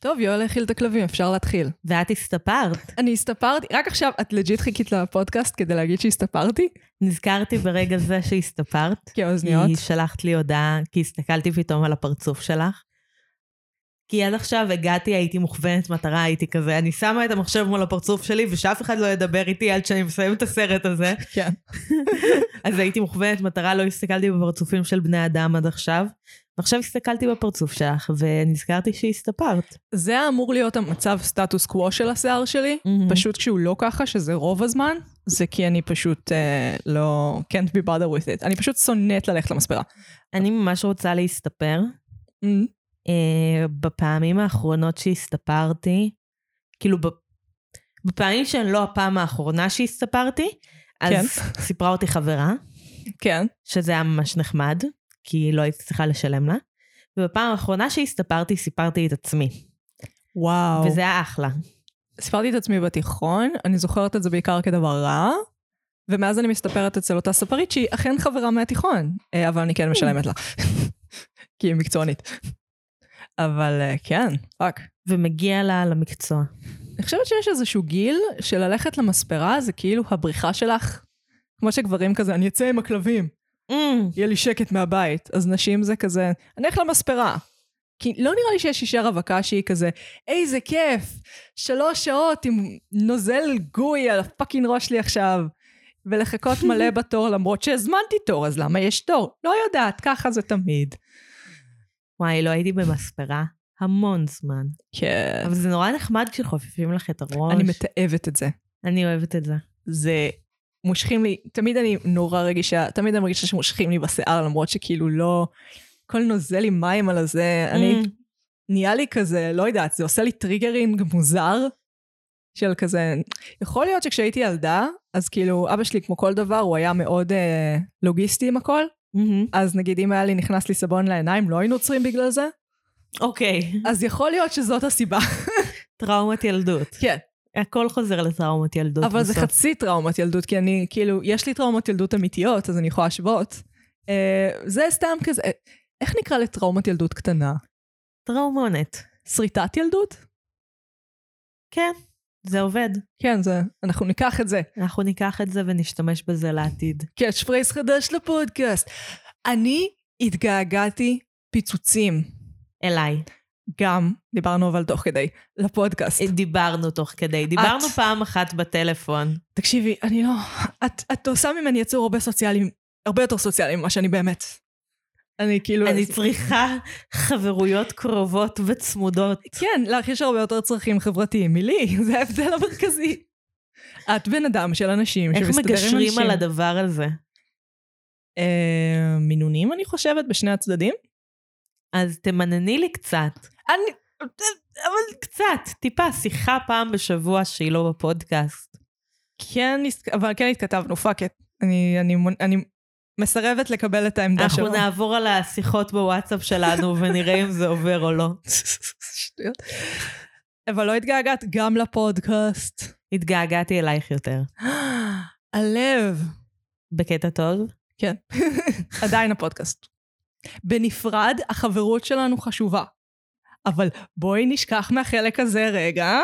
טוב, יואל האכיל את הכלבים, אפשר להתחיל. ואת הסתפרת. אני הסתפרתי, רק עכשיו, את לג'יט חיכית לפודקאסט כדי להגיד שהסתפרתי? נזכרתי ברגע זה שהסתפרת. כי האוזניות. כי שלחת לי הודעה, כי הסתכלתי פתאום על הפרצוף שלך. כי עד עכשיו הגעתי, הייתי מוכוונת מטרה, הייתי כזה, אני שמה את המחשב מול הפרצוף שלי, ושאף אחד לא ידבר איתי עד שאני מסיים את הסרט הזה. כן. אז הייתי מוכוונת מטרה, לא הסתכלתי בפרצופים של בני אדם עד עכשיו. ועכשיו הסתכלתי בפרצוף שלך, ונזכרתי שהסתפרת. זה היה אמור להיות המצב סטטוס קוו של השיער שלי, מהמם. פשוט כשהוא לא ככה, שזה רוב הזמן, זה כי אני פשוט אה, לא... can't be bothered with it. אני פשוט שונאת ללכת למספרה. אני ממש רוצה להסתפר. Mm. אה, בפעמים האחרונות שהסתפרתי, כאילו בפעמים שהן לא הפעם האחרונה שהסתפרתי, אז כן. סיפרה אותי חברה, כן. שזה היה ממש נחמד, כי לא הייתי צריכה לשלם לה, ובפעם האחרונה שהסתפרתי, סיפרתי את עצמי, וואו. וזה היה אחלה. סיפרתי את עצמי בתיכון, אני זוכרת את זה בעיקר כדבר רע, ומאז אני מסתפרת אצל אותה ספרית שהיא אכן חברה מהתיכון, אה, אבל אני כן משלמת לה. כי היא מקצוענית. אבל אה, כן, fuck. ומגיע לה למקצוע. אני חושבת שיש איזשהו גיל של ללכת למספרה זה כאילו הבריחה שלך. כמו שגברים כזה, אני אצא עם הכלבים, Mm, יהיה לי שקט מהבית. אז נשים זה כזה, אני אלך למספרה. כי לא נראה לי שיש אישה רווקה שהיא כזה, איזה כיף, שלוש שעות עם נוזל גוי על הפאקינג ראש שלי עכשיו, ולחכות מלא בתור למרות שהזמנתי תור, אז למה יש תור? לא יודעת, ככה זה תמיד. וואי, לא הייתי במספרה המון זמן. כן. אבל זה נורא נחמד כשחופפים לך את הראש. אני מתעבת את זה. אני אוהבת את זה. זה מושכים לי, תמיד אני נורא רגישה, תמיד אני מרגישה שמושכים לי בשיער, למרות שכאילו לא, הכל נוזל לי מים על הזה, אני, Mm. נהיה לי כזה, לא יודעת, זה עושה לי triggering מוזר, של כזה, יכול להיות שכשהייתי ילדה, אז כאילו, אבא שלי, כמו כל דבר, הוא היה מאוד אה, לוגיסטי עם הכל, מהמם. אז נגיד אם היה לי נכנס לי סבון לעיניים, לא היינו עוצרים בגלל זה, אוקיי. אז יכול להיות שזאת הסיבה. טראומת ילדות. כן. הכל חוזר לטראומת ילדות אבל זה בסוף. חצי טראומת ילדות, כי אני, כאילו, יש לי טראומות ילדות אמיתיות, אז אני יכולה להשוות. אה, זה סתם כזה, אה, איך נקרא לטראומת ילדות קטנה? טראומונת. שריטת ילדות? כן, זה עובד. כן, זה, אנחנו ניקח את זה. אנחנו ניקח את זה ונשתמש בזה לעתיד. קאץ' פרייס חדש לפודקאסט. אני התגעגעתי פיצוצים. אליי. גם, דיברנו אבל תוך כדי, לפודקאסט. דיברנו תוך כדי. דיברנו את- פעם אחת בטלפון. תקשיבי, אני לא... את, את עושה ממני יצור הרבה סוציאלי, הרבה יותר סוציאלי ממה שאני באמת. אני כאילו... אני צריכה חברויות קרובות וצמודות. כן, לך יש הרבה יותר צרכים חברתיים מלי, זה ההבדל המרכזי. את בן אדם של אנשים איך שמסתדר עם אנשים. מגשרים על הדבר הזה? אה, מינונים, אני חושבת, בשני הצדדים. אז תמנני לי קצת. אני... אבל קצת, טיפה, שיחה פעם בשבוע שהיא לא בפודקאסט. כן, אבל כן התכתבנו, fuck את. אני, אני, אני מסרבת לקבל את העמדה שלו. אנחנו נעבור על השיחות בוואטסאפ שלנו ונראה אם זה עובר או לא. שטויות. אבל לא התגעגעת גם לפודקאסט. התגעגעתי אלייך יותר. הלב. בקטע טוב? כן. עדיין הפודקאסט. בנפרד, החברות שלנו חשובה. אבל בואי נשכח מהחלק הזה רגע.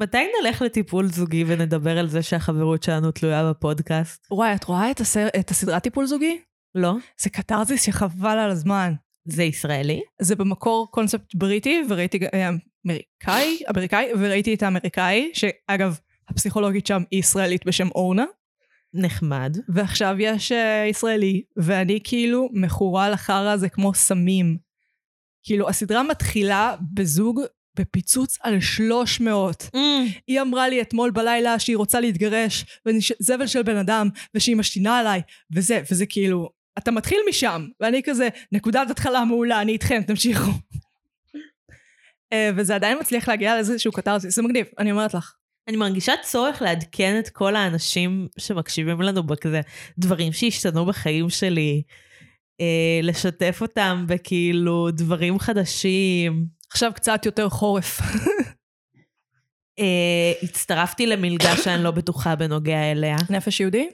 מתי נלך לטיפול זוגי ונדבר על זה שהחברות שלנו תלויה בפודקאסט? וואי, את רואה את, הסר... את הסדרת טיפול זוגי? לא? זה קתרזיס שחבל על הזמן. זה ישראלי? זה במקור קונספט בריטי, וראיתי אה, אמריקאי, אמריקאי, וראיתי את האמריקאי, שאגב, הפסיכולוגית שם היא ישראלית בשם אורנה, נחמד. ועכשיו יש אה, ישראלי, ואני כאילו מכורה לחרא הזה כמו סמים. כאילו, הסדרה מתחילה בזוג בפיצוץ על 300. היא אמרה לי אתמול בלילה שהיא רוצה להתגרש, ואני ש- זבל של בן אדם, ושהיא משתינה עליי, וזה, וזה כאילו, אתה מתחיל משם, ואני כזה, נקודת התחלה מעולה, אני איתכם, תמשיכו. אה, וזה עדיין מצליח להגיע לאיזשהו קתרזיס, זה מגניב, אני אומרת לך. אני מרגישה צורך לעדכן את כל האנשים שמקשיבים לנו בכזה דברים שהשתנו בחיים שלי, אה, לשתף אותם בכאילו דברים חדשים. עכשיו קצת יותר חורף. אה, הצטרפתי למלגה שאני לא בטוחה בנוגע אליה. נפש יהודי?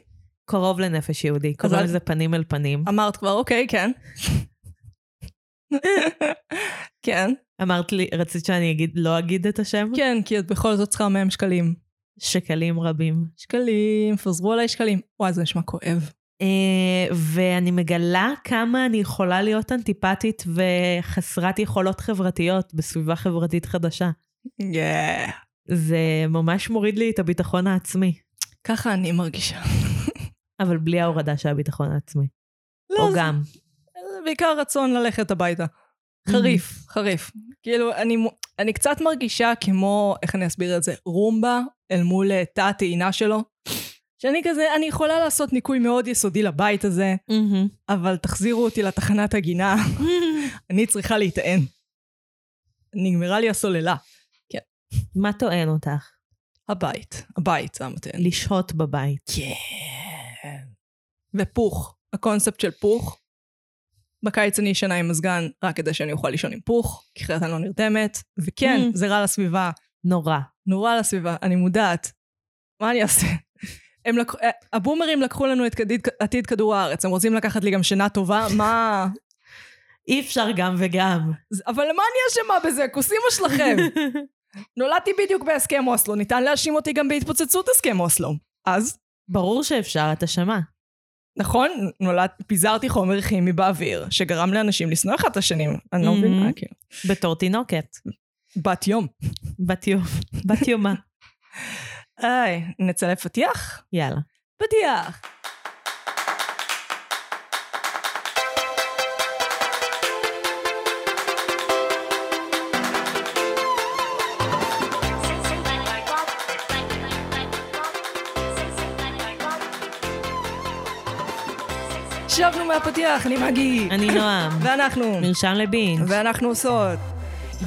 קרוב לנפש יהודי, קוראים לזה פנים אל פנים. אמרת כבר, אוקיי, כן. כן. אמרת לי, רצית שאני אגיד, לא אגיד את השם? כן, כי את בכל זאת צריכה מהם שקלים. שקלים רבים. שקלים, פזרו עליי שקלים. וואי, זה נשמע כואב. Uh, ואני מגלה כמה אני יכולה להיות אנטיפטית וחסרת יכולות חברתיות בסביבה חברתית חדשה. Yeah. זה ממש מוריד לי את הביטחון העצמי. ככה אני מרגישה. אבל בלי ההורדה של הביטחון העצמי. לא, או זה- גם. זה בעיקר רצון ללכת הביתה. חריף, חריף. כאילו, אני, אני קצת מרגישה כמו, איך אני אסביר את זה, רומבה אל מול אה, תא הטעינה שלו. שאני כזה, אני יכולה לעשות ניקוי מאוד יסודי לבית הזה, מהמם. אבל תחזירו אותי לתחנת הגינה, אני צריכה להיטען. נגמרה לי הסוללה. מה טוען אותך? הבית, הבית זה המטען. לשהות בבית. כן. ופוך, הקונספט של פוך. בקיץ אני ישנה עם מזגן רק כדי שאני אוכל לישון עם פוך, כי אחרת אני לא נרדמת. וכן, Mm. זה רע לסביבה, נורא. נורא לסביבה, אני מודעת. מה אני אעשה? הם לקחו, אה, הבומרים לקחו לנו את עתיד, עתיד כדור הארץ, הם רוצים לקחת לי גם שינה טובה? מה... אי אפשר גם וגם. אבל למה אני אשמה בזה? כוסימו שלכם. נולדתי בדיוק בהסכם אוסלו, ניתן להאשים אותי גם בהתפוצצות הסכם אוסלו. אז, ברור שאפשר, את אשמה. נכון, נולד, פיזרתי חומר כימי באוויר, שגרם לאנשים לשנוא אחד את השני. אני לא. מבינה, כאילו. בתור תינוקת. בת יום. בת יום. בת יומה. היי, נצלם פתיח? יאללה. פתיח. שבנו מהפתיח, אני מגי. אני נועם. ואנחנו. מרשם לבינג'. ואנחנו עושות.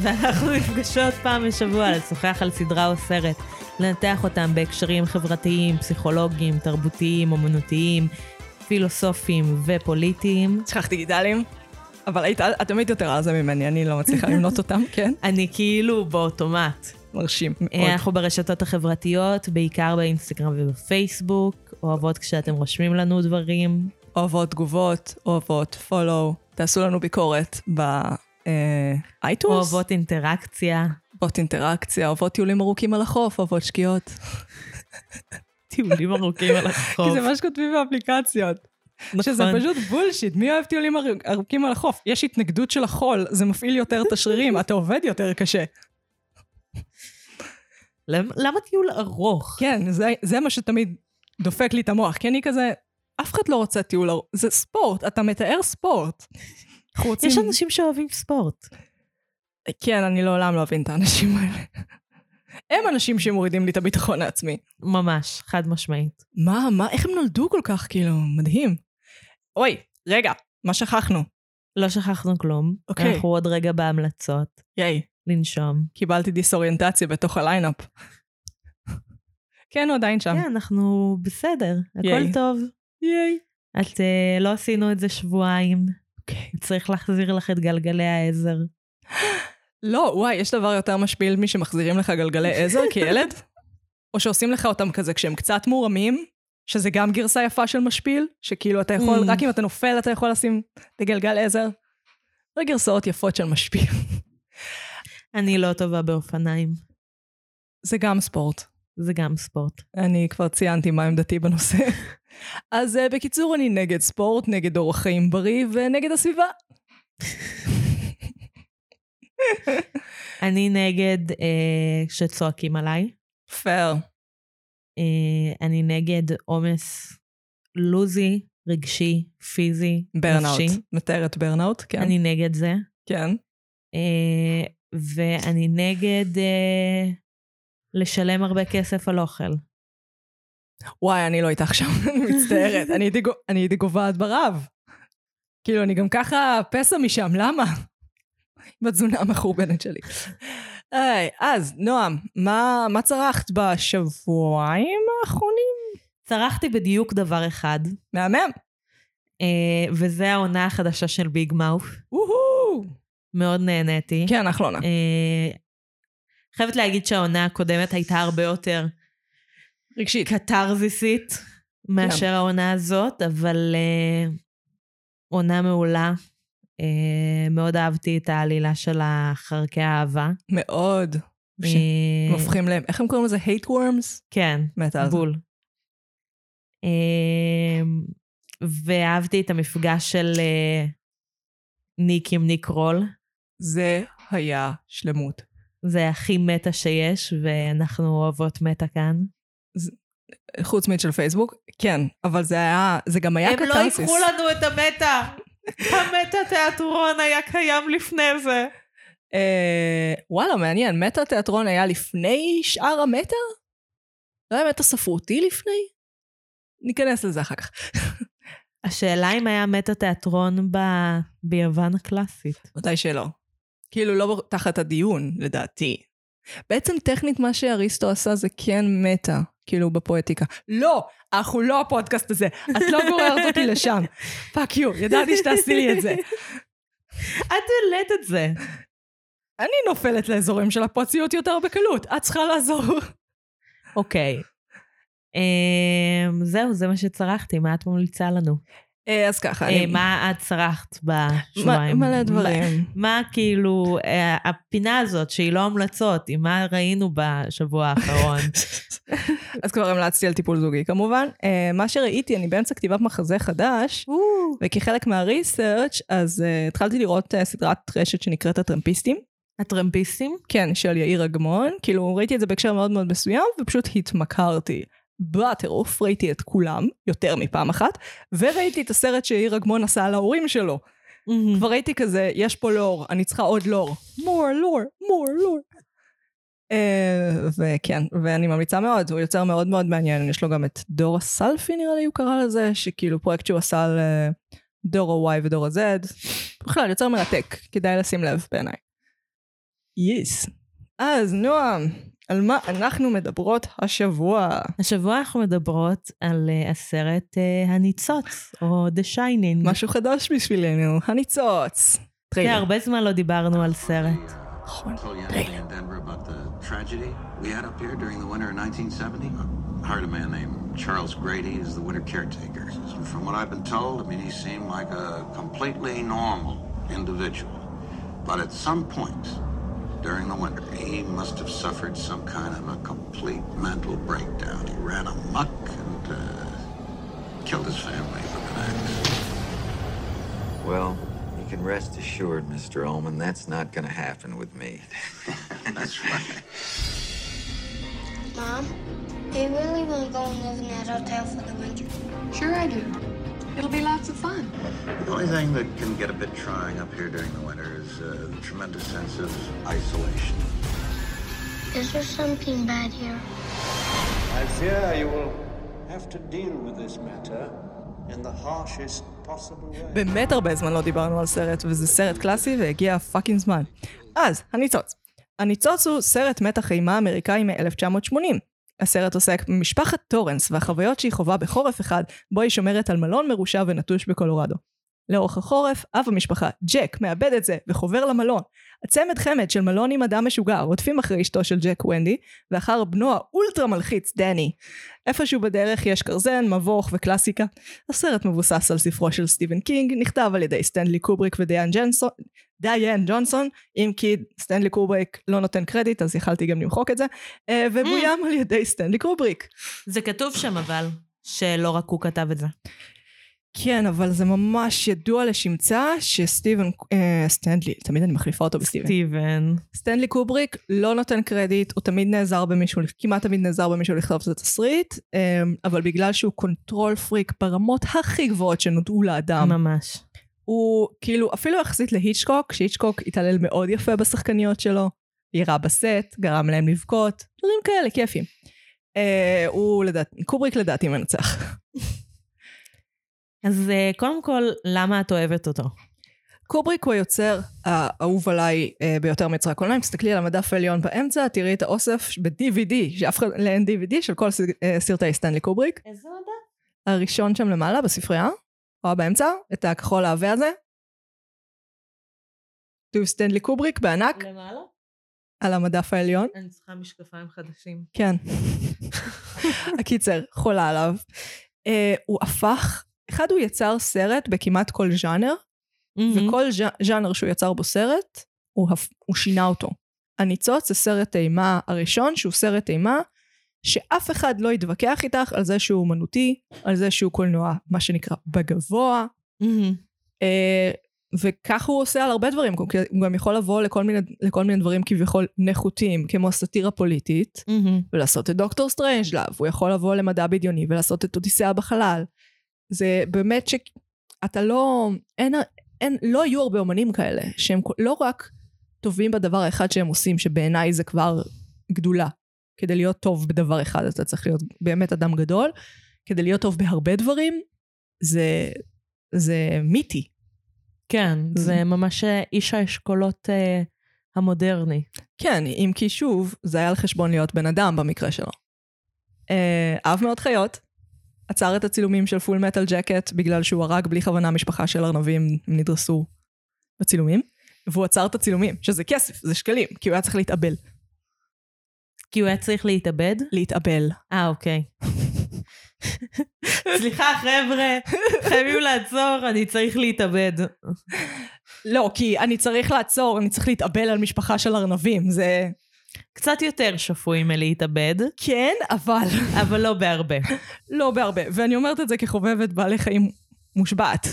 ואנחנו נפגשות פעם בשבוע לשוחח על סדרה או סרט, לנתח אותם בהקשרים חברתיים, פסיכולוגיים, תרבותיים, אומנותיים, פילוסופיים ופוליטיים. שכחתי גידלים. אבל היית, את תמיד יותר על זה ממני, אני לא מצליחה למנות אותם, כן? אני כאילו באוטומט. מרשים אה, מאוד. אנחנו ברשתות החברתיות, בעיקר באינסטגרם ובפייסבוק, אוהבות כשאתם רושמים לנו דברים. אוהבות תגובות, אוהבות פולו, תעשו לנו ביקורת באייטונס. אוהבות אינטראקציה. אוהבות אינטראקציה, אוהבות טיולים ארוכים על החוף, אוהבות שקיעות. טיולים ארוכים על החוף. כי זה מה שכותבים באפליקציות. שזה נכון. פשוט בולשיט, מי אוהב טיולים ארוכ- ארוכים על החוף? יש התנגדות של החול, זה מפעיל יותר את השרירים, אתה עובד יותר קשה. למ- למה טיול ארוך? כן, זה, זה מה שתמיד דופק לי את המוח, כי אני כזה, אף אחד לא רוצה טיול ארוך, זה ספורט, אתה מתאר ספורט. רוצים... יש אנשים שאוהבים ספורט. כן, אני לעולם לא אבין את האנשים האלה. הם אנשים שמורידים לי את הביטחון העצמי. ממש, חד משמעית. מה, מה, איך הם נולדו כל כך, כאילו, מדהים. אוי, רגע, מה שכחנו? לא שכחנו כלום. אוקיי. אנחנו עוד רגע בהמלצות. ייי, לנשום. קיבלתי דיסאוריינטציה בתוך ה lineup. כן, הוא עדיין שם. כן, אנחנו בסדר, הכל ייי. טוב. ייי. את אה, לא עשינו את זה שבועיים. אוקיי. צריך להחזיר לך את גלגלי העזר. לא, וואי, יש דבר יותר משפיל משמחזירים לך גלגלי עזר כילד? או שעושים לך אותם כזה כשהם קצת מורמים, שזה גם גרסה יפה של משפיל, שכאילו אתה יכול, Mm. רק אם אתה נופל אתה יכול לשים את הגלגל עזר. זה גרסאות יפות של משפיל. אני לא טובה באופניים. זה גם ספורט. זה גם ספורט. אני כבר ציינתי מה עמדתי בנושא. אז uh, בקיצור, אני נגד ספורט, נגד אורח חיים בריא ונגד הסביבה. אני נגד אה, שצועקים עליי. פייר. אה, אני נגד עומס לוזי, רגשי, פיזי, ברנאוט. נפשי. מתארת ברנאוט, כן. אני נגד זה. כן. אה, ואני נגד אה, לשלם הרבה כסף על אוכל. וואי, אני לא איתך שם, אני מצטערת. אני הייתי גוועת ברב. כאילו, אני גם ככה פסע משם, למה? בתזונה המחורבנת שלי. היי, אז, נועם, מה, מה צרכת בשבועיים האחרונים? צרכתי בדיוק דבר אחד, מהמם. אה, וזה העונה החדשה של ביג מאוף. מאוד נהניתי. כן, אנחנו עונה. אה, חייבת להגיד שהעונה הקודמת הייתה הרבה יותר רגשית. קתרזיסית מאשר העונה הזאת, אבל אה, עונה מעולה. אה, מאוד אהבתי את העלילה של החרקי האהבה. מאוד. אה, הם הופכים להם, איך הם קוראים לזה? hate worms? כן. בול. אה, ואהבתי את המפגש של ניק עם ניק רול. זה היה שלמות. זה הכי מטה שיש, ואנחנו אוהבות מטה כאן. חוץ של פייסבוק, כן, אבל זה היה, זה גם היה הם לא. ייקחו לנו את המטה. המטה תיאטרון היה קיים לפני זה. אה, וואלה, מעניין, מטה תיאטרון היה לפני שאר המטה? לא היה מטא ספרותי לפני? ניכנס לזה אחר כך. השאלה אם היה מטא תיאטרון ב... ביוון הקלאסית. ודאי שלא. כאילו לא תחת הדיון, לדעתי. בעצם טכנית מה שאריסטו עשה זה כן מטא, כאילו בפואטיקה. לא, אנחנו לא הפודקאסט הזה, את לא גוררת אותי לשם. fuck you, ידעתי שתעשי לי את זה. את העלית את זה. אני נופלת לאזורים של הפוציות יותר בקלות, את צריכה לעזור. אוקיי. אמ, זהו, זה מה שצרחתי, מה את ממליצה לנו? אה, אז ככה, אה, אני... מה את צרחת בשבועיים? מלא דברים. מה- כאילו, אה, הפינה הזאת שהיא לא המלצות, עם מה ראינו בשבוע האחרון? אז כבר המלצתי על טיפול זוגי כמובן. אה, מה שראיתי, אני באמצע כתיבת מחזה חדש, וכחלק מהריסרצ' אז uh, התחלתי לראות uh, סדרת רשת שנקראת הטרמפיסטים. הטרמפיסטים? כן, של יאיר אגמון. כאילו, ראיתי את זה בהקשר מאוד מאוד מסוים, ופשוט התמכרתי. בטירוף, ראיתי את כולם, יותר מפעם אחת, וראיתי את הסרט שיאיר אגמון עשה על ההורים שלו. כבר ראיתי כזה, יש פה לור, אני צריכה עוד לור. more lore, more lore. Uh, וכן, ואני ממליצה מאוד, הוא יוצר מאוד מאוד מעניין, יש לו גם את דור הסלפי נראה לי הוא קרא לזה, שכאילו פרויקט שהוא עשה על uh, דור ה-Y ודור ה-Z, בכלל יוצר מרתק, כדאי לשים לב בעיניי. יס. אז נועם, על מה אנחנו מדברות השבוע? השבוע אנחנו מדברות על אה, הסרט אה, הניצוץ, או The Shining. משהו חדש בשבילנו, הניצוץ. כן. הרבה זמן לא דיברנו על סרט. Oh, I told you anything in Denver about the tragedy we had up here during the winter of 1970? I hired a man named Charles Grady as the winter caretaker. And from what I've been told, I mean, he seemed like a completely normal individual. But at some point during the winter, he must have suffered some kind of a complete mental breakdown. He ran amuck and uh, killed his family with an axe. Well, can rest assured, Mr. Ullman, that's not gonna happen with me. That's right. Mom, do you really want to go and live in that hotel for the winter? Sure I do. It'll be lots of fun. The only thing that can get a bit trying up here during the winter is uh, the tremendous sense of isolation. Is there something bad here? I fear you will have to deal with this matter באמת הרבה זמן לא דיברנו על סרט, וזה סרט קלאסי והגיע פאקינג זמן. אז, הניצוץ. הניצוץ הוא סרט מתח אימה אמריקאי מ-1980. הסרט עוסק במשפחת טורנס והחוויות שהיא חווה בחורף אחד, בו היא שומרת על מלון מרושע ונטוש בקולורדו. לאורך החורף, אב המשפחה, ג'ק, מאבד את זה וחובר למלון. הצמד חמד של מלון עם אדם משוגע רודפים אחרי אשתו של ג'ק ונדי, ואחר בנו האולטרה מלחיץ דני. איפשהו בדרך יש גרזן, מבוך וקלאסיקה. הסרט מבוסס על ספרו של סטיבן קינג, נכתב על ידי סטנלי קובריק ודיאן ג'נסון, דיאן ג'ונסון, אם כי סטנלי קובריק לא נותן קרדיט, אז יכלתי גם למחוק את זה, אה, ובוים על ידי סטנלי קובריק. זה כתוב שם אבל, שלא רק הוא כתב את זה. כן, אבל זה ממש ידוע לשמצה שסטיבן, אה, סטנלי, תמיד אני מחליפה אותו בסטיבן. סטיבן. סטנלי קובריק לא נותן קרדיט, הוא תמיד נעזר במישהו, כמעט תמיד נעזר במישהו לכתוב את התסריט, אה, אבל בגלל שהוא control freak ברמות הכי גבוהות שנודעו לאדם, ממש. הוא כאילו, אפילו יחסית להיצ'קוק, שהיצ'קוק התעלל מאוד יפה בשחקניות שלו, ירה בסט, גרם להם לבכות, דברים כאלה, כיפים. אה, הוא לדעתי, קובריק לדעתי מנצח. אז אה, קודם כל, למה את אוהבת אותו? קובריק הוא היוצר האהוב עליי אה, ביותר מיוצרי הקולנוע. אם תסתכלי על המדף העליון באמצע, תראי את האוסף ב-DVD, שאף אחד אין DVD, של כל אה, סרטי סטנלי קובריק. איזה הודעה? הראשון שם למעלה, בספרייה, רואה באמצע, את הכחול העבה הזה. כתוב סטנלי קובריק בענק, למעלה? על המדף העליון. אני צריכה משקפיים חדשים. כן. הקיצר, חולה עליו. Uh, הוא הפך, אחד הוא יצר סרט בכמעט כל ז'אנר, מהמם. וכל ז'אנר שהוא יצר בו סרט, הוא, הפ- הוא שינה אותו. הניצוץ זה סרט אימה הראשון, שהוא סרט אימה, שאף אחד לא יתווכח איתך על זה שהוא אומנותי, על זה שהוא קולנוע, מה שנקרא, בגבוה, מהמם. אה, וככה הוא עושה על הרבה דברים, הוא גם יכול לבוא לכל מיני, לכל מיני דברים כביכול נחותים, כמו סאטירה פוליטית, מהמם. ולעשות את דוקטור סטרנג'לאב, הוא יכול לבוא למדע בדיוני ולעשות את אודיסאה בחלל. זה באמת שאתה לא, אין, אין, לא היו הרבה אומנים כאלה, שהם לא רק טובים בדבר האחד שהם עושים, שבעיניי זה כבר גדולה. כדי להיות טוב בדבר אחד אתה צריך להיות באמת אדם גדול, כדי להיות טוב בהרבה דברים, זה, זה מיתי. כן, Mm-hmm. זה ממש אה, איש האשכולות אה, המודרני. כן, אם כי שוב, זה היה על חשבון להיות בן אדם במקרה שלו. אה, אהב מאוד חיות, עצר את הצילומים של פול מטל ג'קט בגלל שהוא הרג בלי כוונה משפחה של ארנבים, נדרסו בצילומים, והוא עצר את הצילומים, שזה כסף, זה שקלים, כי הוא היה צריך להתאבל. כי הוא היה צריך להתאבד? להתאבל. אה, אוקיי. סליחה, חבר'ה, חייבים לעצור, אני צריך להתאבד. לא, כי אני צריך לעצור, אני צריך להתאבל על משפחה של ארנבים, זה... קצת יותר שפוי מלהתאבד, כן, אבל אבל לא בהרבה. לא בהרבה. ואני אומרת את זה כחובבת בעלי חיים מושבעת.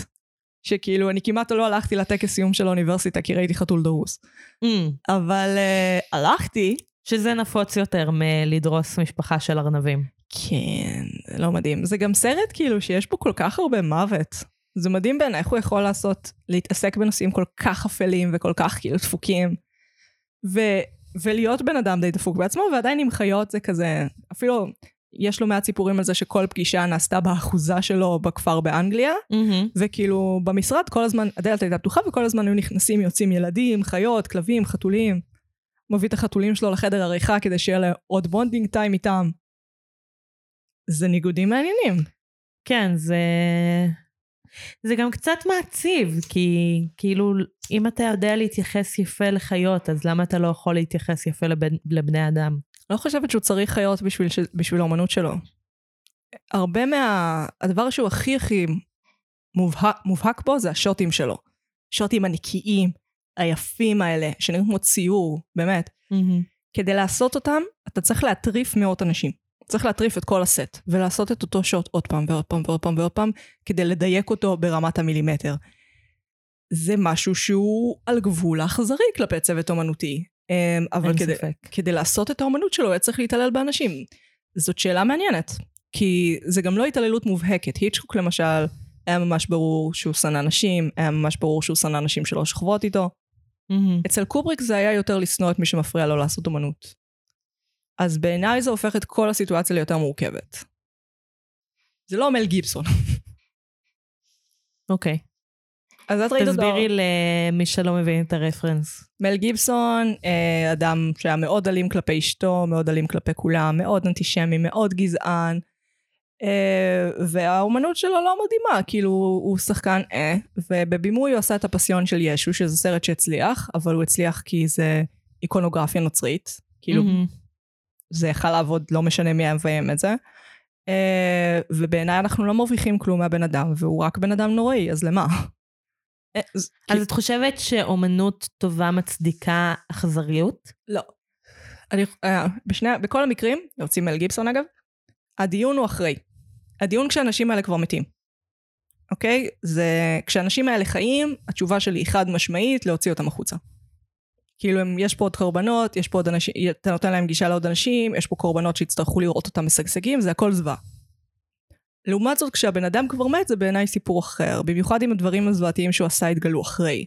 שכאילו, אני כמעט לא הלכתי לטקס סיום של האוניברסיטה כי ראיתי חתול דרוס. Mm, אבל uh, הלכתי. שזה נפוץ יותר מלדרוס משפחה של ארנבים. כן, זה לא מדהים. זה גם סרט כאילו שיש בו כל כך הרבה מוות. זה מדהים בעיניי איך הוא יכול לעשות, להתעסק בנושאים כל כך אפלים וכל כך כאילו דפוקים. ו, ולהיות בן אדם די דפוק בעצמו, ועדיין עם חיות זה כזה, אפילו יש לו מעט סיפורים על זה שכל פגישה נעשתה באחוזה שלו בכפר באנגליה, מהמם. וכאילו במשרד כל הזמן הדלת הייתה פתוחה וכל הזמן היו נכנסים יוצאים ילדים, חיות, כלבים, חתולים. מביא את החתולים שלו לחדר עריכה כדי שיהיה לו עוד bonding time איתם. זה ניגודים מעניינים. כן, זה... זה גם קצת מעציב, כי כאילו, אם אתה יודע להתייחס יפה לחיות, אז למה אתה לא יכול להתייחס יפה לבן, לבני אדם? לא חושבת שהוא צריך חיות בשביל, ש... בשביל האומנות שלו. הרבה מה... הדבר שהוא הכי הכי מובהק, מובהק בו זה השוטים שלו. שוטים הנקיים, היפים האלה, שנראים כמו ציור, באמת. כדי לעשות אותם, אתה צריך להטריף מאות אנשים. צריך להטריף את כל הסט, ולעשות את אותו שוט עוד פעם ועוד פעם ועוד פעם ועוד פעם, כדי לדייק אותו ברמת המילימטר. זה משהו שהוא על גבול האכזרי כלפי צוות אומנותי. אמ, אבל כדי, ספק. כדי לעשות את האומנות שלו, היה צריך להתעלל באנשים. זאת שאלה מעניינת, כי זה גם לא התעללות מובהקת. היצ'קוק למשל, היה ממש ברור שהוא שנא נשים, היה ממש ברור שהוא שנא נשים שלא שוכבות איתו. מהמם. אצל קובריק זה היה יותר לשנוא את מי שמפריע לו לעשות אומנות. אז בעיניי זה הופך את כל הסיטואציה ליותר מורכבת. זה לא מל גיבסון. אוקיי. אז את ראית אותו. תסבירי למי שלא מבין את הרפרנס. מל גיבסון, אה, אדם שהיה מאוד אלים כלפי אשתו, מאוד אלים כלפי כולם, מאוד אנטישמי, מאוד גזען. אה, והאומנות שלו לא מדהימה, כאילו הוא שחקן אה, ובבימוי הוא עשה את הפסיון של ישו, שזה סרט שהצליח, אבל הוא הצליח כי זה איקונוגרפיה נוצרית. כאילו מהמם. זה יכל לעבוד, לא משנה מי היה מביים את זה. אה, ובעיניי אנחנו לא מרוויחים כלום מהבן אדם, והוא רק בן אדם נוראי, אז למה? אה, אז- אז את חושבת שאומנות טובה מצדיקה אכזריות? לא. אני, אה, בשני, בכל המקרים, להוציא מל גיבסון אגב, הדיון הוא אחרי. הדיון כשהאנשים האלה כבר מתים. אוקיי? זה, כשהאנשים האלה חיים, התשובה שלי היא חד משמעית, להוציא אותם החוצה. כאילו, הם, יש פה עוד קורבנות, יש פה עוד אנשים, אתה נותן להם גישה לעוד אנשים, יש פה קורבנות שיצטרכו לראות אותם משגשגים, זה הכל זוועה. לעומת זאת, כשהבן אדם כבר מת, זה בעיניי סיפור אחר. במיוחד אם הדברים הזוועתיים שהוא עשה התגלו אחרי.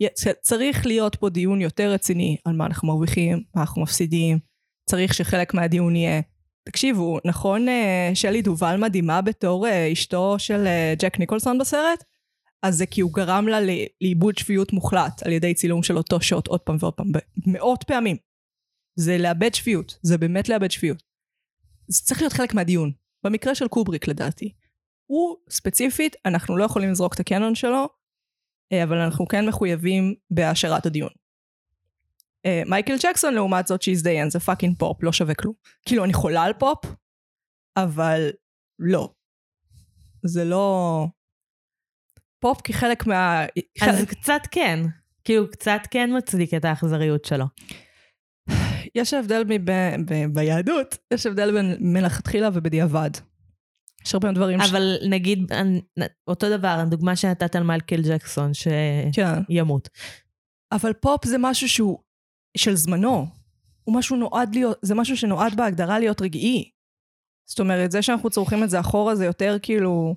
י- צריך להיות פה דיון יותר רציני על מה אנחנו מרוויחים, מה אנחנו מפסידים. צריך שחלק מהדיון יהיה, תקשיבו, נכון אה, שלי דובל מדהימה בתור אה, אשתו של אה, ג'ק ניקולסון בסרט? אז זה כי הוא גרם לה לאיבוד שפיות מוחלט על ידי צילום של אותו שוט עוד פעם ועוד פעם, מאות פעמים. זה לאבד שפיות, זה באמת לאבד שפיות. זה צריך להיות חלק מהדיון. במקרה של קובריק לדעתי. הוא ספציפית, אנחנו לא יכולים לזרוק את הקנון שלו, אה, אבל אנחנו כן מחויבים בהעשרת הדיון. אה, מייקל ג'קסון לעומת זאת שהזדיין זה fucking פופ, לא שווה כלום. כאילו אני חולה על פופ, אבל לא. זה לא... פופ כחלק מה... אז חלק- קצת כן. כאילו, קצת כן מצדיק את האכזריות שלו. יש הבדל ב, ב, ביהדות, יש הבדל בין מלכתחילה ובדיעבד. יש הרבה דברים ש... אבל נגיד, אותו דבר, הדוגמה שנתת על מייקל ג'קסון, כן. שימות. אבל פופ זה משהו שהוא של זמנו. הוא משהו נועד להיות, זה משהו שנועד בהגדרה להיות רגעי. זאת אומרת, זה שאנחנו צורכים את זה אחורה זה יותר כאילו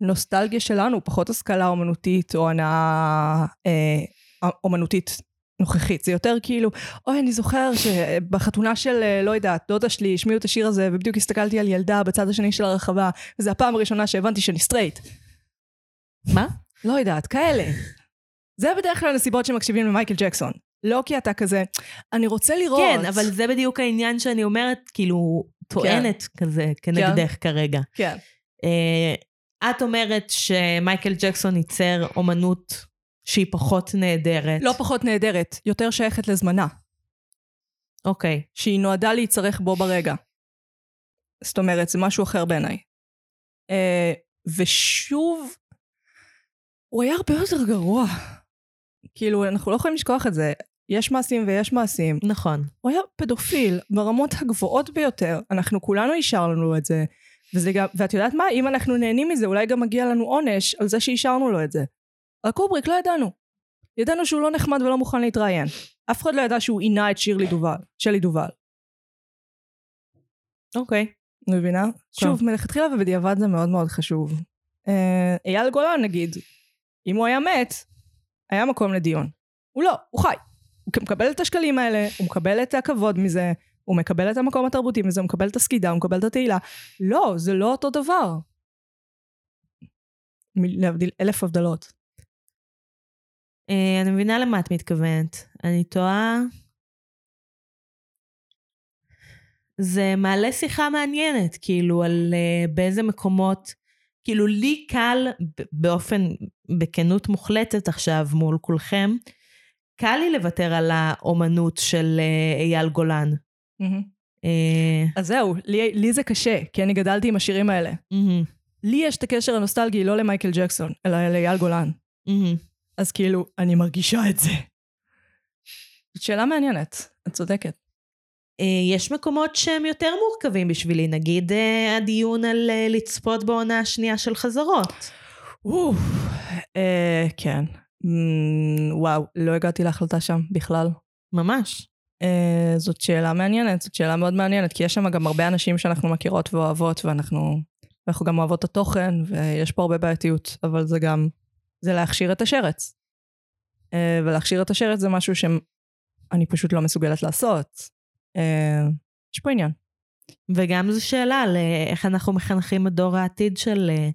נוסטלגיה שלנו, פחות השכלה אומנותית או הנאה אה, אומנותית נוכחית. זה יותר כאילו, אוי, אני זוכר שבחתונה של, אה, לא יודעת, דודה שלי השמיעו את השיר הזה, ובדיוק הסתכלתי על ילדה בצד השני של הרחבה, וזו הפעם הראשונה שהבנתי שאני סטרייט. מה? לא יודעת, כאלה. זה בדרך כלל הנסיבות שמקשיבים למייקל ג'קסון. לא כי אתה כזה, אני רוצה לראות. כן, אבל זה בדיוק העניין שאני אומרת, כאילו, טוענת כזה, כנגדך כרגע. כן. אה, את אומרת שמייקל ג'קסון ייצר אומנות שהיא פחות נהדרת. לא פחות נהדרת, יותר שייכת לזמנה, אוקיי. שהיא נועדה להיצרך בו ברגע. זאת אומרת, זה משהו אחר בעיניי. אה, ושוב, הוא היה הרבה יותר גרוע. כאילו, אנחנו לא יכולים לשכוח את זה. יש מעשים ויש מעשים. נכון. הוא היה פדופיל ברמות הגבוהות ביותר. אנחנו כולנו אישרנו את זה. וזה גם, ואת יודעת מה? אם אנחנו נהנים מזה, אולי גם מגיע לנו עונש על זה שאישרנו לו את זה. על קובריק לא ידענו. ידענו שהוא לא נחמד ולא מוכן להתראיין. אף אחד לא ידע שהוא עינה את שירלי דובל, שלי דובל. אוקיי. מבינה? שוב, מלכתחילה ובדיעבד זה מאוד מאוד חשוב. אה, אייל גולן נגיד, אם הוא היה מת, היה מקום לדיון. הוא לא, הוא חי. הוא מקבל את השקלים האלה, הוא מקבל את הכבוד מזה, הוא מקבל את המקום התרבותי מזה, הוא מקבל את הסקידה, הוא מקבל את התהילה. לא, זה לא אותו דבר. להבדיל אלף הבדלות. אה, אני מבינה למה את מתכוונת. אני תוהה... זה מעלה שיחה מעניינת, כאילו, על uh, באיזה מקומות... כאילו, לי קל, באופן, בכנות מוחלטת עכשיו מול כולכם, קל לי לוותר על האומנות של uh, אייל גולן. אה, אז זהו, לי, לי זה קשה, כי אני גדלתי עם השירים האלה. לי יש את הקשר הנוסטלגי לא למייקל ג'קסון, אלא לאייל גולן. אז כאילו, אני מרגישה את זה. זאת שאלה מעניינת, את צודקת. אה, יש מקומות שהם יותר מורכבים בשבילי, נגיד אה, הדיון על לצפות בעונה השנייה של חזרות. כן. וואו, לא הגעתי להחלטה שם בכלל. ממש. אה, זאת שאלה מעניינת, זאת שאלה מאוד מעניינת, כי יש שם גם הרבה אנשים שאנחנו מכירות ואוהבות, ואנחנו, ואנחנו גם אוהבות את התוכן, ויש פה הרבה בעייתיות, אבל זה גם, זה להכשיר את השרץ. אה, ולהכשיר את השרץ זה משהו שאני פשוט לא מסוגלת לעשות. אה, יש פה עניין. וגם זו שאלה על אה, איך אנחנו מחנכים את דור העתיד של, אה,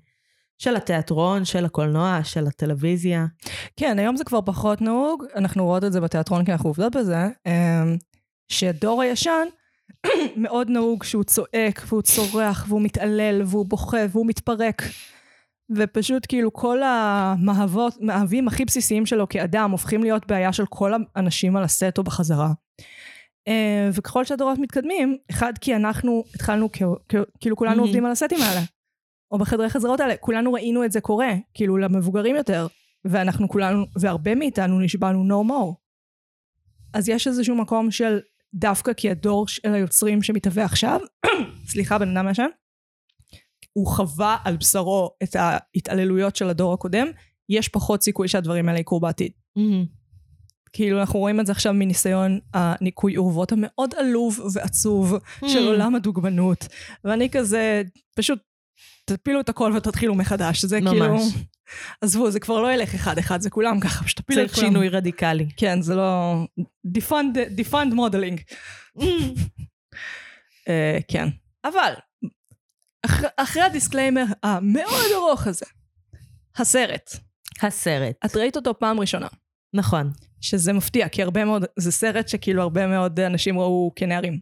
של התיאטרון, של הקולנוע, של הטלוויזיה. כן, היום זה כבר פחות נהוג, אנחנו רואות את זה בתיאטרון כי אנחנו עובדות בזה, אמ, שהדור הישן מאוד נהוג שהוא צועק והוא צורח והוא מתעלל והוא בוכה והוא מתפרק. ופשוט כאילו כל המאהבות, מאהבים הכי בסיסיים שלו כאדם הופכים להיות בעיה של כל האנשים על הסט או בחזרה. אה, וככל שהדורות מתקדמים, אחד כי אנחנו התחלנו, כאילו כולנו. עובדים על הסטים האלה, או בחדרי חזרות האלה, כולנו ראינו את זה קורה, כאילו למבוגרים יותר, ואנחנו כולנו, והרבה מאיתנו נשבענו no more. אז יש איזשהו מקום של דווקא כי הדור של היוצרים שמתהווה עכשיו, סליחה בן אדם ישן, הוא חווה על בשרו את ההתעללויות של הדור הקודם, יש פחות סיכוי שהדברים האלה יקרו בעתיד. כאילו אנחנו רואים את זה עכשיו מניסיון הניקוי אורוות המאוד עלוב ועצוב של עולם הדוגמנות. ואני כזה, פשוט תפילו את הכל ותתחילו מחדש. זה ממש. כאילו, עזבו, זה כבר לא ילך אחד-אחד, זה כולם ככה, פשוט תפילו את צריך כולם. שינוי רדיקלי. כן, זה לא... defund modeling. אה, כן. אבל, אח, אחרי ה disclaimer המאוד ארוך הזה, הסרט, הסרט. את ראית אותו פעם ראשונה. נכון. שזה מפתיע, כי הרבה מאוד, זה סרט שכאילו הרבה מאוד אנשים ראו כנערים.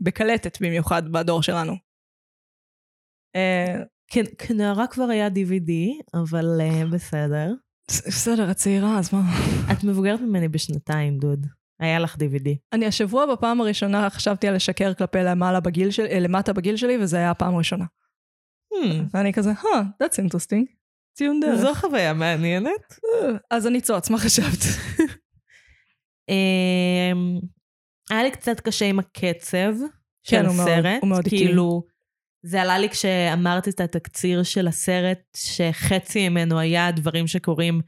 בקלטת במיוחד בדור שלנו. אה, כנערה כבר היה DVD, אבל אה, בסדר. בסדר, את צעירה, אז מה? את מבוגרת ממני בשנתיים, דוד. היה לך DVD. אני השבוע בפעם הראשונה חשבתי על לשקר כלפי למעלה בגיל של, אה, למטה בגיל שלי, וזה היה הפעם הראשונה. Hmm. ואני כזה, huh, that's interesting. ציון דרך. זו חוויה מעניינת. אז הניצוץ, מה חשבת? אמ, היה לי קצת קשה עם הקצב של כן, הסרט. הוא מאוד איטי. כאילו, זה עלה לי כשאמרתי את התקציר של הסרט, שחצי ממנו היה דברים שקורים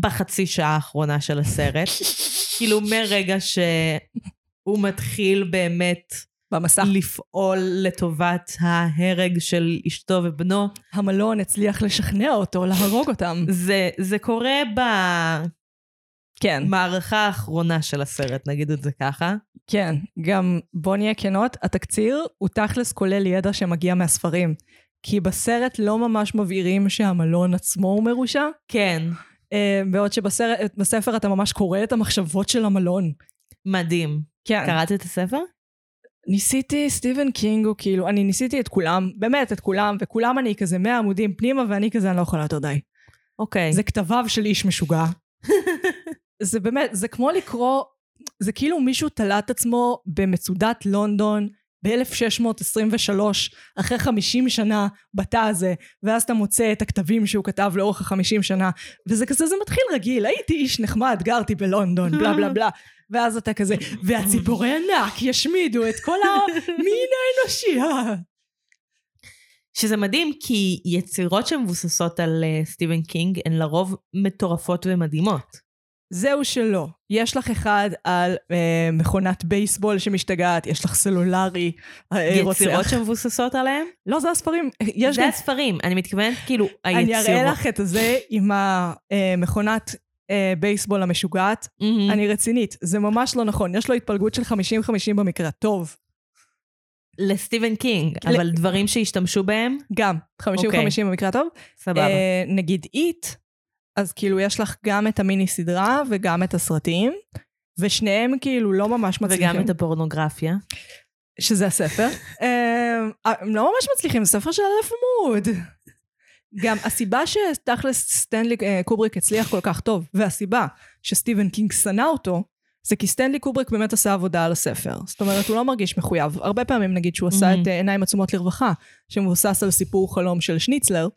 בחצי שעה האחרונה של הסרט. כאילו, מרגע שהוא מתחיל באמת במסך. לפעול לטובת ההרג של אשתו ובנו, המלון הצליח לשכנע אותו להרוג אותם. זה, זה קורה כן, במערכה האחרונה של הסרט, נגיד את זה ככה. כן. גם בוא נהיה כנות, התקציר הוא תכלס כולל ידע שמגיע מהספרים. כי בסרט לא ממש מבהירים שהמלון עצמו הוא מרושע, כן, אה, בעוד שבספר אתה ממש קורא את המחשבות של המלון. מדהים. כן. קראת את הספר? ניסיתי, סטיבן קינג הוא כאילו, אני ניסיתי את כולם, באמת את כולם, וכולם אני כזה 100 עמודים פנימה, ואני כזה, אני לא יכולה יותר די. אוקיי. זה כתביו של איש משוגע. זה באמת, זה כמו לקרוא, זה כאילו מישהו תלה את עצמו במצודת לונדון ב-1623, אחרי 50 שנה בתא הזה, ואז אתה מוצא את הכתבים שהוא כתב לאורך ה-50 שנה, וזה כזה, זה מתחיל רגיל, הייתי איש נחמד, גרתי בלונדון, בלה בלה בלה. ואז אתה כזה, והציפורי ענק ישמידו את כל המין האנושי. אה." שזה מדהים, כי יצירות שמבוססות על uh, סטיבן קינג הן לרוב מטורפות ומדהימות. זהו שלא. יש לך אחד על אה, מכונת בייסבול שמשתגעת, יש לך סלולרי אה, רוצח. יצירות שמבוססות עליהן? לא, זה הספרים. יש זה גם... הספרים, אני מתכוונת כאילו היצירות. אני אראה לך את זה עם המכונת אה, בייסבול המשוגעת. מהמם. אני רצינית, זה ממש לא נכון. יש לו התפלגות של 50-50 במקרה הטוב. לסטיבן קינג, ל- אבל דברים שהשתמשו בהם, גם, 50-50 אוקיי. במקרה הטוב. סבבה. אה, נגיד It, אז כאילו יש לך גם את המיני סדרה וגם את הסרטים, ושניהם כאילו לא ממש מצליחים. וגם את הפורנוגרפיה. שזה הספר. אה, הם לא ממש מצליחים, זה ספר של אלף עמוד. גם הסיבה שתכלס סטנלי אה, קובריק הצליח כל כך טוב, והסיבה שסטיבן קינג שנא אותו, זה כי סטנלי קובריק באמת עשה עבודה על הספר. זאת אומרת, הוא לא מרגיש מחויב. הרבה פעמים נגיד שהוא עשה. את אה, עיניים עצומות לרווחה, שמבוסס על סיפור חלום של שניצלר, אה,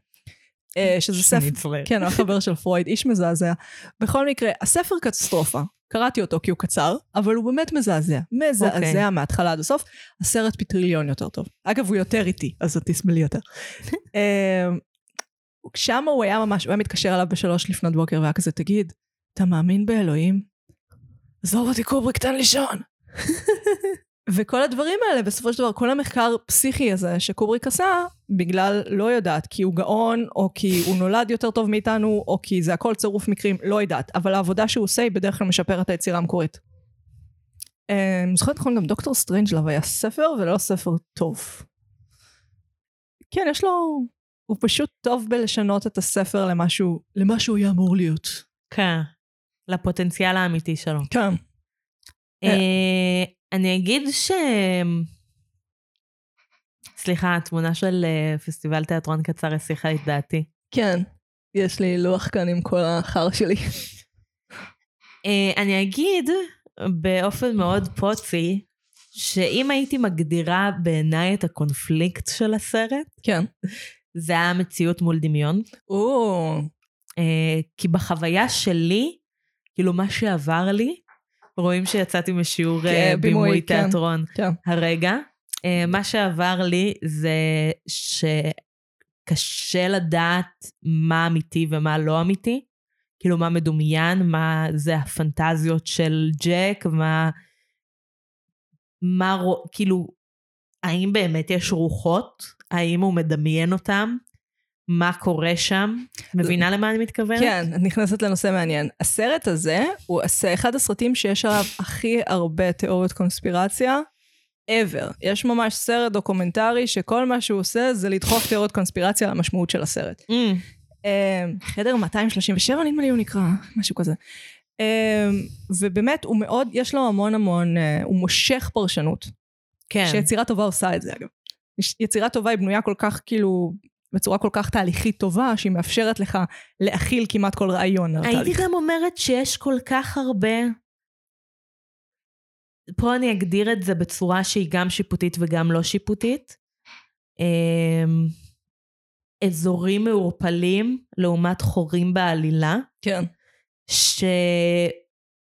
שזה ספר... כן, החבר של פרויד, איש מזעזע. בכל מקרה, הספר קטסטרופה. קראתי אותו כי הוא קצר, אבל הוא באמת מזעזע. מזעזע אוקיי. מההתחלה עד הסוף. הסרט פטריליון יותר טוב. אגב, הוא יותר איטי, אז את תסבלי יותר. אמ, שם הוא היה ממש, הוא היה מתקשר אליו בשלוש לפנות בוקר והיה כזה, תגיד, אתה מאמין באלוהים? עזוב אותי קובריק, תן לישון. וכל הדברים האלה, בסופו של דבר, כל המחקר פסיכי הזה שקובריק עשה, בגלל, לא יודעת, כי הוא גאון, או כי הוא נולד יותר טוב מאיתנו, או כי זה הכל צירוף מקרים, לא יודעת. אבל העבודה שהוא עושה היא בדרך כלל משפרת את היצירה המקורית. אה, אני זוכרת נכון, גם דוקטור סטרנג'לב היה ספר, ולא ספר טוב. כן, יש לו... הוא פשוט טוב בלשנות את הספר למשהו, למה שהוא היה אמור להיות. כן. לפוטנציאל האמיתי שלו. כן. אני אגיד ש... סליחה, התמונה של אה, פסטיבל תיאטרון קצר הסיחה את דעתי. כן. יש לי לוח כאן עם כל החר שלי. אה, אני אגיד באופן מאוד פוצי, שאם הייתי מגדירה בעיניי את הקונפליקט של הסרט, כן. זה היה מציאות מול דמיון. או, אה, כי בחוויה שלי, כאילו מה שעבר לי, רואים שיצאתי משיעור כן, אה, בימוי, בימוי כן. תיאטרון כן. הרגע. אה, מה שעבר לי זה שקשה לדעת מה אמיתי ומה לא אמיתי. כאילו מה מדומיין, מה זה הפנטזיות של ג'ק, מה... מה. כאילו, האם באמת יש רוחות? האם הוא מדמיין אותם? מה קורה שם? מבינה למה אני מתכוונת? כן, את נכנסת לנושא מעניין. הסרט הזה הוא אחד הסרטים שיש עליו הכי הרבה תיאוריות קונספירציה ever. יש ממש סרט דוקומנטרי שכל מה שהוא עושה זה לדחוף תיאוריות קונספירציה על המשמעות של הסרט. Mm, אה, חדר 237 נדמה לי הוא נקרא, משהו כזה. אה, ובאמת הוא מאוד, יש לו המון המון, אה, הוא מושך פרשנות. כן. שיצירה טובה עושה את זה אגב. יצירה טובה היא בנויה כל כך כאילו, בצורה כל כך תהליכית טובה, שהיא מאפשרת לך להכיל כמעט כל רעיון על הייתי התהליך. גם אומרת שיש כל כך הרבה... פה אני אגדיר את זה בצורה שהיא גם שיפוטית וגם לא שיפוטית. אמ, אזורים מעורפלים לעומת חורים בעלילה, כן.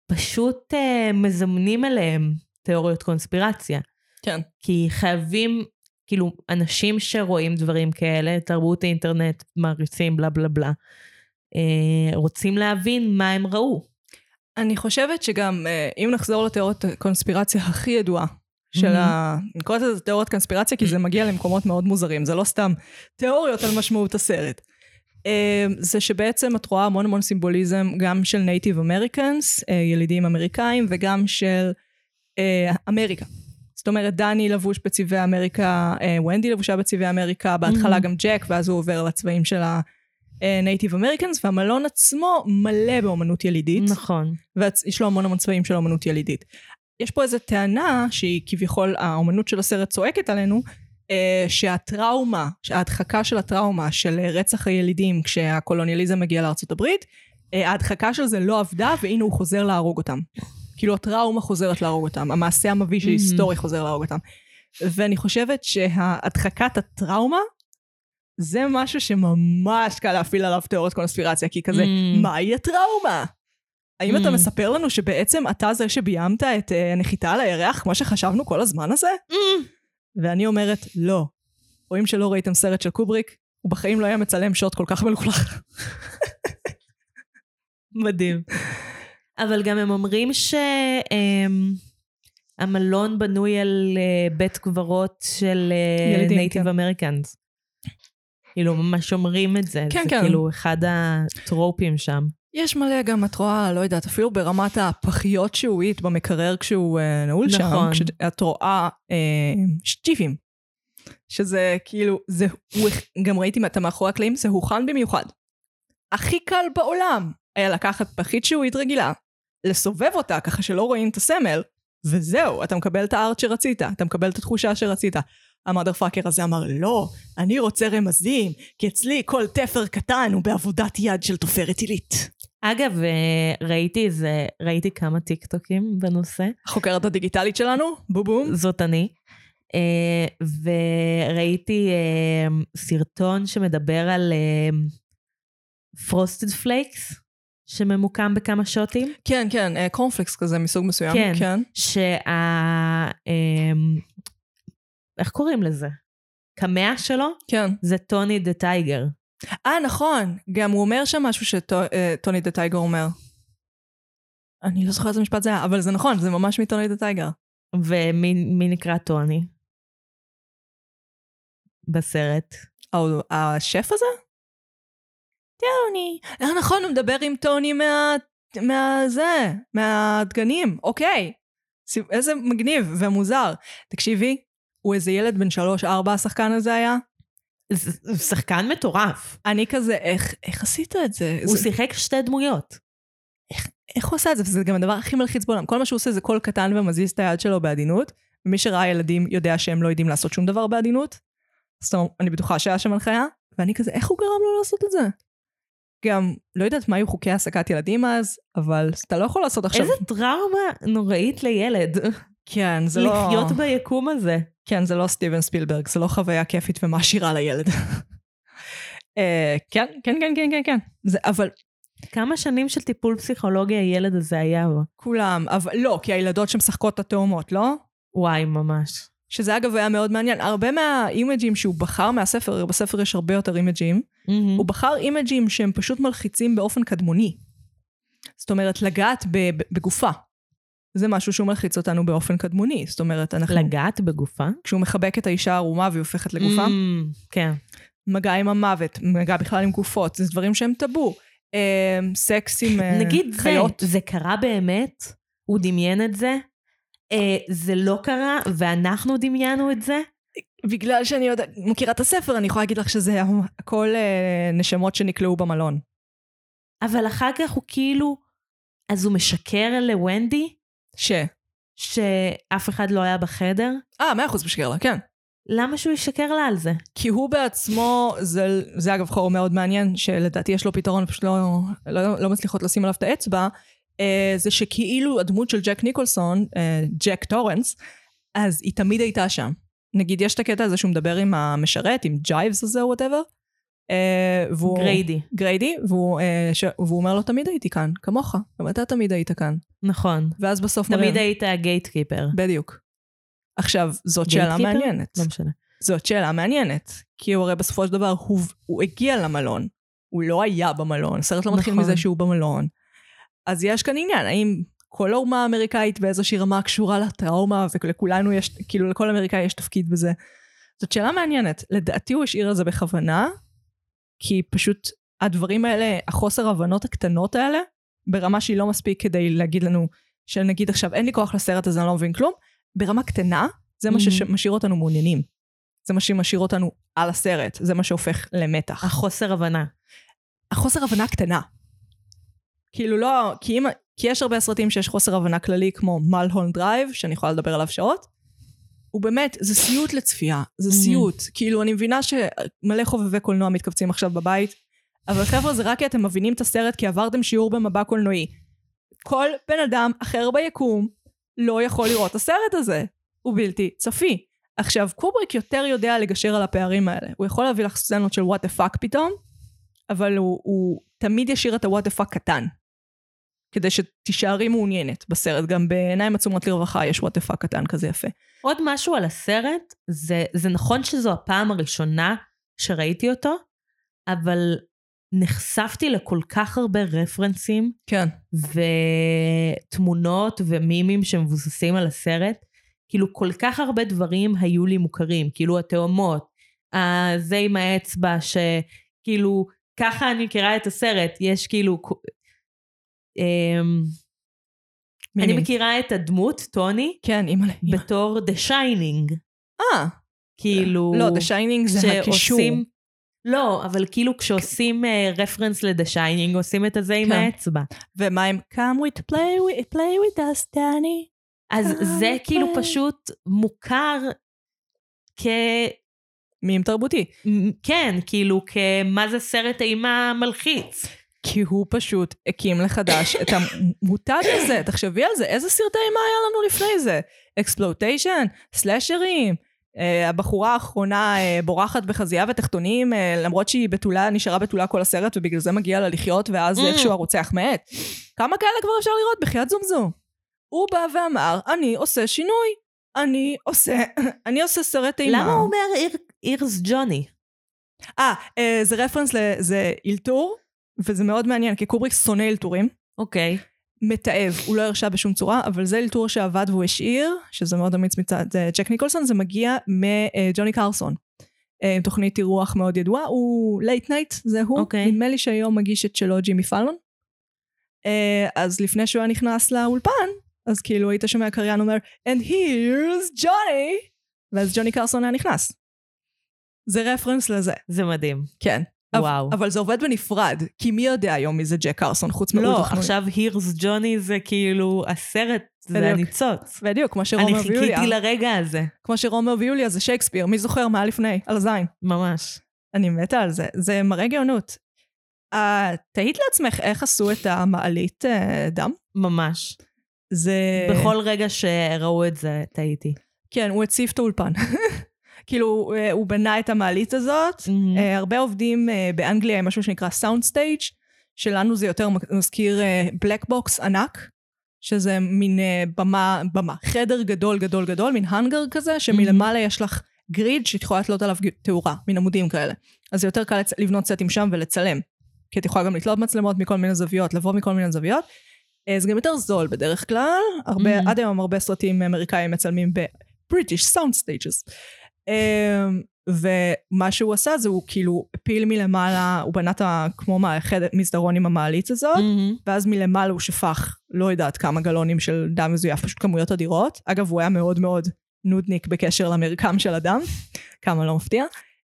שפשוט אה, מזמנים אליהם תיאוריות קונספירציה. כן. כי חייבים, כאילו, אנשים שרואים דברים כאלה, תרבות האינטרנט, מעריצים, בלה בלה בלה, אה, רוצים להבין מה הם ראו. אני חושבת שגם, אה, אם נחזור לתיאוריות הקונספירציה הכי ידועה, של Mhm. ה... אני קוראת לזה תיאוריות קונספירציה כי זה מגיע למקומות מאוד מוזרים, זה לא סתם תיאוריות על משמעות הסרט. אה, זה שבעצם את רואה המון המון סימבוליזם גם של Native Americans, ילידים אמריקאים, וגם של אה, אמריקה. זאת אומרת, דני לבוש בצבעי אמריקה, אה, ונדי לבושה בצבעי אמריקה, בהתחלה Mhm. גם ג'ק, ואז הוא עובר לצבעים של ה- Native Americans, והמלון עצמו מלא באומנות ילידית. נכון. ויש לו המון המון צבעים של אומנות ילידית. יש פה איזו טענה שהיא כביכול האומנות של הסרט צועקת עלינו, אה, שהטראומה, ההדחקה של הטראומה של רצח הילידים כשהקולוניאליזם מגיע לארצות הברית, אה, ההדחקה של זה לא עבדה והנה הוא חוזר להרוג אותם. כאילו הטראומה חוזרת להרוג אותם, המעשה המביש ההיסטורי חוזר להרוג אותם. ואני חושבת שהדחקת הטראומה זה משהו שממש קל להפעיל עליו תיאוריות קונספירציה, כי כזה, Mm. מהי הטראומה? האם אתה. מספר לנו שבעצם אתה זה שביימת את אה, הנחיתה על הירח כמו שחשבנו כל הזמן הזה? ואני אומרת, לא. רואים שלא ראיתם סרט של קובריק? הוא בחיים לא היה מצלם שוט כל כך מלוכלך. מדהים. אבל גם הם אומרים שהמלון בנוי על אה, בית קברות של Native כן. Americans. כאילו, ממש אומרים את זה. כן, זה כן. כאילו אחד הטרופים שם. יש מלא גם, את רואה, לא יודעת, אפילו ברמת הפחיות שהועית במקרר כשהוא אה, נעול שם, נכון. כשאת רואה אה, שטיפים. שזה כאילו, זה, הוא, גם ראיתי את המאחורי הקלעים, זה הוכן במיוחד. הכי קל בעולם היה לקחת פחית שהועית רגילה, לסובב אותה ככה שלא רואים את הסמל, וזהו, אתה מקבל את הארט שרצית, אתה מקבל את התחושה שרצית. המאדר פאקר הזה אמר, לא, אני רוצה רמזים, כי אצלי כל תפר קטן הוא בעבודת יד של תופרת עילית. אגב, אה, ראיתי איזה, ראיתי כמה טיקטוקים בנושא. החוקרת הדיגיטלית שלנו, בובום. זאת אני. אה, וראיתי אה, סרטון שמדבר על Frosted Flakes, שממוקם בכמה שוטים. כן, כן, אה, קורנפלקס כזה מסוג מסוים. כן. כן. שה... אמ, איך קוראים לזה? קמע שלו כן. זה Tony the Tiger. אה, נכון. גם הוא אומר שם משהו ש Tony the Tiger אומר. אני לא זוכרת איזה משפט זה היה, אבל זה נכון, זה ממש מ Tony the Tiger. ומי מי נקרא טוני? בסרט. השף הזה? טוני. אה, נכון, הוא מדבר עם טוני מה... מה... זה, מהדגנים. אוקיי. איזה מגניב ומוזר. תקשיבי, הוא איזה ילד בן שלוש-ארבע, השחקן הזה היה. זה שחקן מטורף. אני כזה, איך, איך עשית את זה? הוא זה שיחק שתי דמויות. איך הוא עשה את זה? וזה גם הדבר הכי מלחיץ בעולם. כל מה שהוא עושה זה קול קטן ומזיז את היד שלו בעדינות. ומי שראה ילדים יודע שהם לא יודעים לעשות שום דבר בעדינות. זאת אומרת, אני בטוחה שהיה שם הנחיה. ואני כזה, איך הוא גרם לו לעשות את זה? גם, לא יודעת מה היו חוקי העסקת ילדים אז, אבל אתה לא יכול לעשות עכשיו... איזה טראומה נוראית לילד. כן, זה לא... לחיות ביקום הזה. כן, זה לא סטיבן ספילברג, זה לא חוויה כיפית ומעשירה לילד. אה, כן, כן, כן, כן, כן, כן. זה, אבל כמה שנים של טיפול פסיכולוגי הילד הזה היה בו? כולם, אבל לא, כי הילדות שמשחקות את התאומות, לא? וואי, ממש. שזה אגב היה מאוד מעניין. הרבה מהאימג'ים שהוא בחר מהספר, בספר יש הרבה יותר אימג'ים, מהמם. הוא בחר אימג'ים שהם פשוט מלחיצים באופן קדמוני. זאת אומרת, לגעת בגופה. זה משהו שהוא מלחיץ אותנו באופן קדמוני. זאת אומרת, אנחנו... לגעת בגופה? כשהוא מחבק את האישה הערומה והיא הופכת לגופה, Mm, כן. מגע עם המוות, מגע בכלל עם גופות, זה דברים שהם טאבו. אה, סקס עם אה, נגיד זה, חיות. זה קרה באמת, הוא דמיין את זה, זה לא קרה, ואנחנו דמיינו את זה. בגלל שאני יודע, מכירה את הספר, אני יכולה להגיד לך שזה הכל אה, נשמות שנקלעו במלון. אבל אחר כך הוא כאילו, אז הוא משקר לוונדי, ש... שאף אחד לא היה בחדר? אה, מאה אחוז משקר לה, כן. למה שהוא ישקר לה על זה? כי הוא בעצמו, זה, זה אגב חור מאוד מעניין, שלדעתי יש לו פתרון, פשוט לא, לא, לא מצליחות לשים עליו את האצבע, אה, זה שכאילו הדמות של ג'ק ניקולסון, אה, ג'ק טורנס, אז היא תמיד הייתה שם. נגיד, יש את הקטע הזה שהוא מדבר עם המשרת, עם ג'ייבס הזה או whatever, אה, והוא... גריידי. גריידי, והוא, אה, ש... והוא אומר לו, תמיד הייתי כאן, כמוך, גם אתה תמיד היית כאן. נכון. ואז בסוף תמיד מראה... היית ה gatekeeper. בדיוק. עכשיו, זאת שאלה? מעניינת. לא משנה. זאת שאלה מעניינת, כי הוא הרי בסופו של דבר, הוא, הוא הגיע למלון, הוא לא היה במלון, הסרט לא מתחיל נכון. מזה שהוא במלון. אז יש כאן עניין, האם כל האומה האמריקאית באיזושהי רמה קשורה לטראומה, ולכולנו יש, כאילו לכל אמריקאי יש תפקיד בזה. זאת שאלה מעניינת. לדעתי הוא השאיר את זה בכוונה, כי פשוט הדברים האלה, החוסר הבנות הקטנות האלה, ברמה שהיא לא מספיק כדי להגיד לנו, שנגיד עכשיו אין לי כוח לסרט הזה, אני לא מבין כלום, ברמה קטנה, זה מה Mhm. שמשאיר אותנו מעוניינים. זה מה שמשאיר אותנו על הסרט, זה מה שהופך למתח. החוסר הבנה. החוסר הבנה קטנה. כאילו לא, כי, אם, כי יש הרבה סרטים שיש חוסר הבנה כללי כמו Mulholland Drive, שאני יכולה לדבר עליו שעות. הוא באמת, זה סיוט לצפייה, זה Mhm. סיוט. כאילו, אני מבינה שמלא חובבי קולנוע מתכווצים עכשיו בבית, אבל חבר'ה, זה רק כי אתם מבינים את הסרט כי עברתם שיעור במבע קולנועי. כל בן אדם אחר ביקום לא יכול לראות את הסרט הזה. הוא בלתי צפי. עכשיו, קובריק יותר יודע לגשר על הפערים האלה. הוא יכול להביא לך סצנות של what the fuck פתאום, אבל הוא, הוא תמיד ישאיר את ה what the fuck קטן. כדי שתישארי מעוניינת בסרט. גם בעיניים עצומות לרווחה יש what the fuck קטן כזה יפה. עוד משהו על הסרט, זה, זה נכון שזו הפעם הראשונה שראיתי אותו, אבל נחשפתי לכל כך הרבה רפרנסים כן. ותמונות ומימים שמבוססים על הסרט. כאילו כל כך הרבה דברים היו לי מוכרים, כאילו התאומות, ה- זה עם האצבע שכאילו ככה אני מכירה את הסרט, יש כאילו... אמ, אני מימים. מכירה את הדמות, טוני, כן. אימא. בתור The Shining. אה, כאילו... לא, The Shining זה הקישור. לא, אבל כאילו כשעושים רפרנס ל-The Shining, עושים את הזה עם כן. האצבע. ומה עם come with play with, play with us, דני? אז זה כאילו כן. פשוט מוכר כ... מים תרבותי. כן, כאילו כמה זה סרט אימה מלחיץ. כי הוא פשוט הקים לחדש את המותג הזה. תחשבי על זה, איזה סרטי אימה היה לנו לפני זה? אקספלוטיישן, סלאשרים. Uh, הבחורה האחרונה uh, בורחת בחזייה ותחתונים, uh, למרות שהיא בתולה, נשארה בתולה כל הסרט, ובגלל זה מגיע לה לחיות, ואז Mm. איכשהו הרוצח מת. כמה כאלה כבר אפשר לראות? בחייאת זומזום. הוא בא ואמר, אני עושה שינוי. אני עושה, אני עושה סרט אימה. למה הוא אומר אירס ג'וני? אה, אה, זה רפרנס, זה אלתור, וזה מאוד מעניין, כי קובריק שונא אלתורים. אוקיי. מתעב, הוא לא הרשה בשום צורה, אבל זה אלתור שעבד והוא השאיר, שזה מאוד אמיץ מצד אה, ג'ק ניקולסון, זה מגיע מג'וני קרסון. אה, עם תוכנית אירוח מאוד ידועה, הוא late night, זה הוא. אוקיי. נדמה לי שהיום מגיש את שלו ג'ימי פאלון. אה, אז לפני שהוא היה נכנס לאולפן, אז כאילו היית שומע קריין אומר, And here's Johnny! ואז ג'וני קרסון היה נכנס. זה רפרנס לזה, זה מדהים. כן. וואו. אבל זה עובד בנפרד, כי מי יודע היום מי זה ג'ק קרסון, חוץ לא, מאולטרה חנוני. עכשיו הירס ג'וני זה כאילו הסרט, זה. הניצוץ. בדיוק, כמו אני שרומר ויוליה. חיכיתי לרגע הזה, כמו שרומר ויוליה זה שייקספיר, מי זוכר מה לפני? על הזין. ממש. אני מתה על זה, זה מראה גאונות. Uh, תהית לעצמך איך עשו את המעלית uh, דם? ממש. זה... בכל רגע שראו את זה, טעיתי. כן, הוא הציף את האולפן. כאילו, אה, הוא בנה את המעלית הזאת. אה, הרבה עובדים אה, באנגליה עם משהו שנקרא sound stage, שלנו זה יותר מזכיר black box ענק, שזה מין במה, במה, חדר גדול גדול גדול, מין האנגר כזה, שמלמעלה יש לך grid שאת יכולה לתלות עליו תאורה, מין עמודים כאלה. אז זה יותר קל לצ- לבנות סטים שם ולצלם. כי את יכולה גם לתלות מצלמות מכל מיני זוויות, לבוא מכל מיני זוויות. זה גם יותר זול בדרך כלל. הרבה, Mhm. עד היום הרבה סרטים אמריקאים מצלמים ב-British Sound Stages. אמ, ומה שהוא עשה זה הוא כאילו הפיל מלמעלה, הוא בנה את ה... כמו מערכת מסדרון עם המעלית הזאת, מהמם. ואז מלמעלה הוא שפך לא יודעת כמה גלונים של דם מזויף, פשוט כמויות אדירות. אגב, הוא היה מאוד מאוד נודניק בקשר למרקם של הדם, כמה לא מפתיע.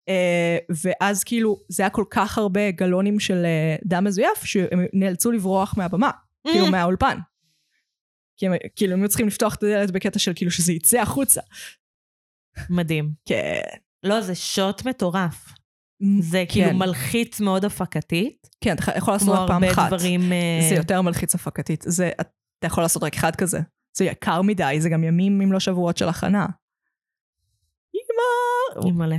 אה, ואז כאילו, זה היה כל כך הרבה גלונים של אה, דם מזויף, שהם נאלצו לברוח מהבמה, כאילו מהאולפן. כי הם כאילו הם היו צריכים לפתוח את הדלת בקטע של כאילו שזה יצא החוצה. מדהים. כן. לא, זה שוט מטורף. זה כאילו כן. מלחיץ מאוד הפקתית. כן, אתה יכול לעשות כמו רק פעם הרבה אחת. דברים... אה, זה יותר מלחיץ הפקתית. זה, אתה יכול לעשות רק אחד כזה. זה יקר מדי, זה גם ימים אם לא שבועות של הכנה. אמא! אימא'לה.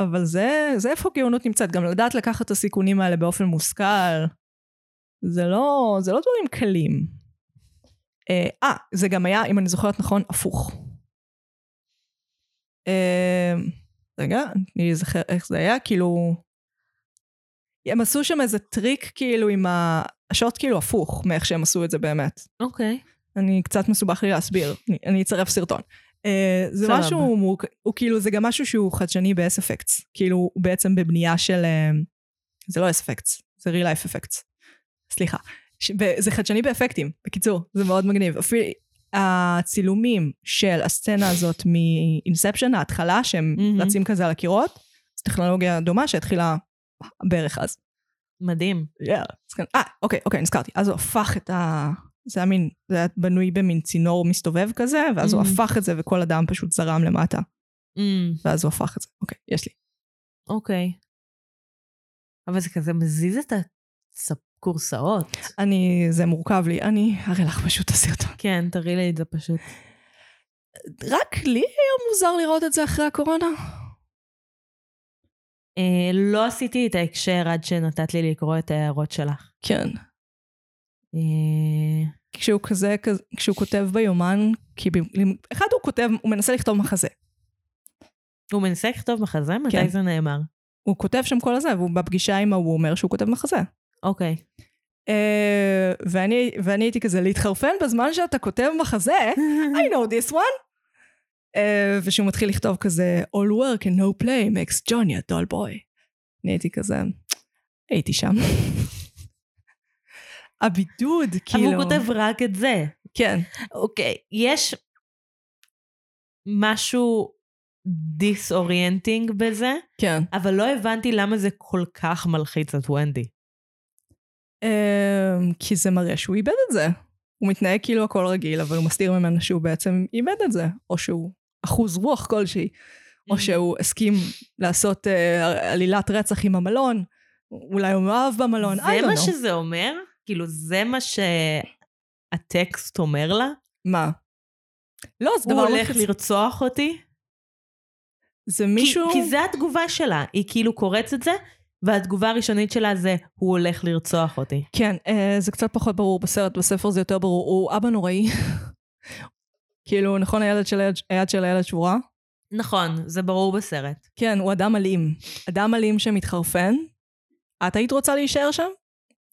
אבל זה, זה איפה גאונות נמצאת, גם לדעת לקחת את הסיכונים האלה באופן מושכל. זה לא, זה לא דברים קלים. אה, אה, זה גם היה, אם אני זוכרת נכון, הפוך. אה, רגע, אני אזכר איך זה היה, כאילו... הם עשו שם איזה טריק כאילו עם ה... השוט כאילו הפוך מאיך שהם עשו את זה באמת. אוקיי. אני קצת מסובך לי להסביר, אני, אני אצרף סרטון. Uh, זה סבבה. משהו, מורכ... הוא כאילו, זה גם משהו שהוא חדשני ב-SFX. כאילו, הוא בעצם בבנייה של... Uh, זה לא SFX, זה real life effects. סליחה. ש... ב- זה חדשני באפקטים, בקיצור, זה מאוד מגניב. אפילו הצילומים של הסצנה הזאת מאינספשן, ההתחלה, שהם מהמם. רצים כזה על הקירות, זו טכנולוגיה דומה שהתחילה בערך אז. מדהים. Yeah. אה, אוקיי, אוקיי, נזכרתי. אז הוא הפך את ה... זה היה מין, זה היה בנוי במין צינור מסתובב כזה, ואז הוא Mm. הפך את זה וכל אדם פשוט זרם למטה. Mm, ואז הוא הפך את זה. אוקיי, יש לי. אוקיי. אבל זה כזה מזיז את הכורסאות. אני, זה מורכב לי, אני אראה לך פשוט את הסרטון. כן, תראי לי את זה פשוט. רק לי היה מוזר לראות את זה אחרי הקורונה. אה, לא עשיתי את ההקשר עד שנתת לי לקרוא את ההערות שלך. כן. אה, כשהוא כזה, כזה כשהוא כותב ביומן, כי ב... אחד הוא כותב, הוא מנסה לכתוב מחזה. הוא מנסה לכתוב מחזה? מתי כן. זה נאמר? הוא כותב שם כל הזה, והוא בפגישה עם ההוא אומר שהוא כותב מחזה. אוקיי. Uh, ואני, ואני הייתי כזה, להתחרפן בזמן שאתה כותב מחזה, I know this one. אה, ושהוא מתחיל לכתוב כזה, All work and no play makes Johnny a dull boy. אני הייתי כזה, הייתי שם. הבידוד, כאילו. אבל הוא כותב רק את זה. כן. אוקיי, יש משהו disorienting בזה, כן. אבל לא הבנתי למה זה כל כך מלחיץ את ונדי. אה, כי זה מראה שהוא איבד את זה. הוא מתנהג כאילו הכל רגיל, אבל הוא מסתיר ממנו שהוא בעצם איבד את זה. או שהוא אחוז רוח כלשהי, או שהוא הסכים לעשות uh, עלילת רצח עם המלון. אולי הוא מאוהב במלון, I זה מה. שזה אומר? כאילו, זה מה שהטקסט אומר לה? מה? לא, זה הוא דבר הולך. לרצוח אותי? זה כי, מישהו... כי זה התגובה שלה, היא כאילו קורצת את זה, והתגובה הראשונית שלה זה, הוא הולך לרצוח אותי. כן, אה, זה קצת פחות ברור בסרט, בספר זה יותר ברור. הוא אבא נוראי. כאילו, נכון הילד של היד, היד של הילד שבורה? נכון, זה ברור בסרט. כן, הוא אדם אלים. אדם אלים שמתחרפן. את היית רוצה להישאר שם?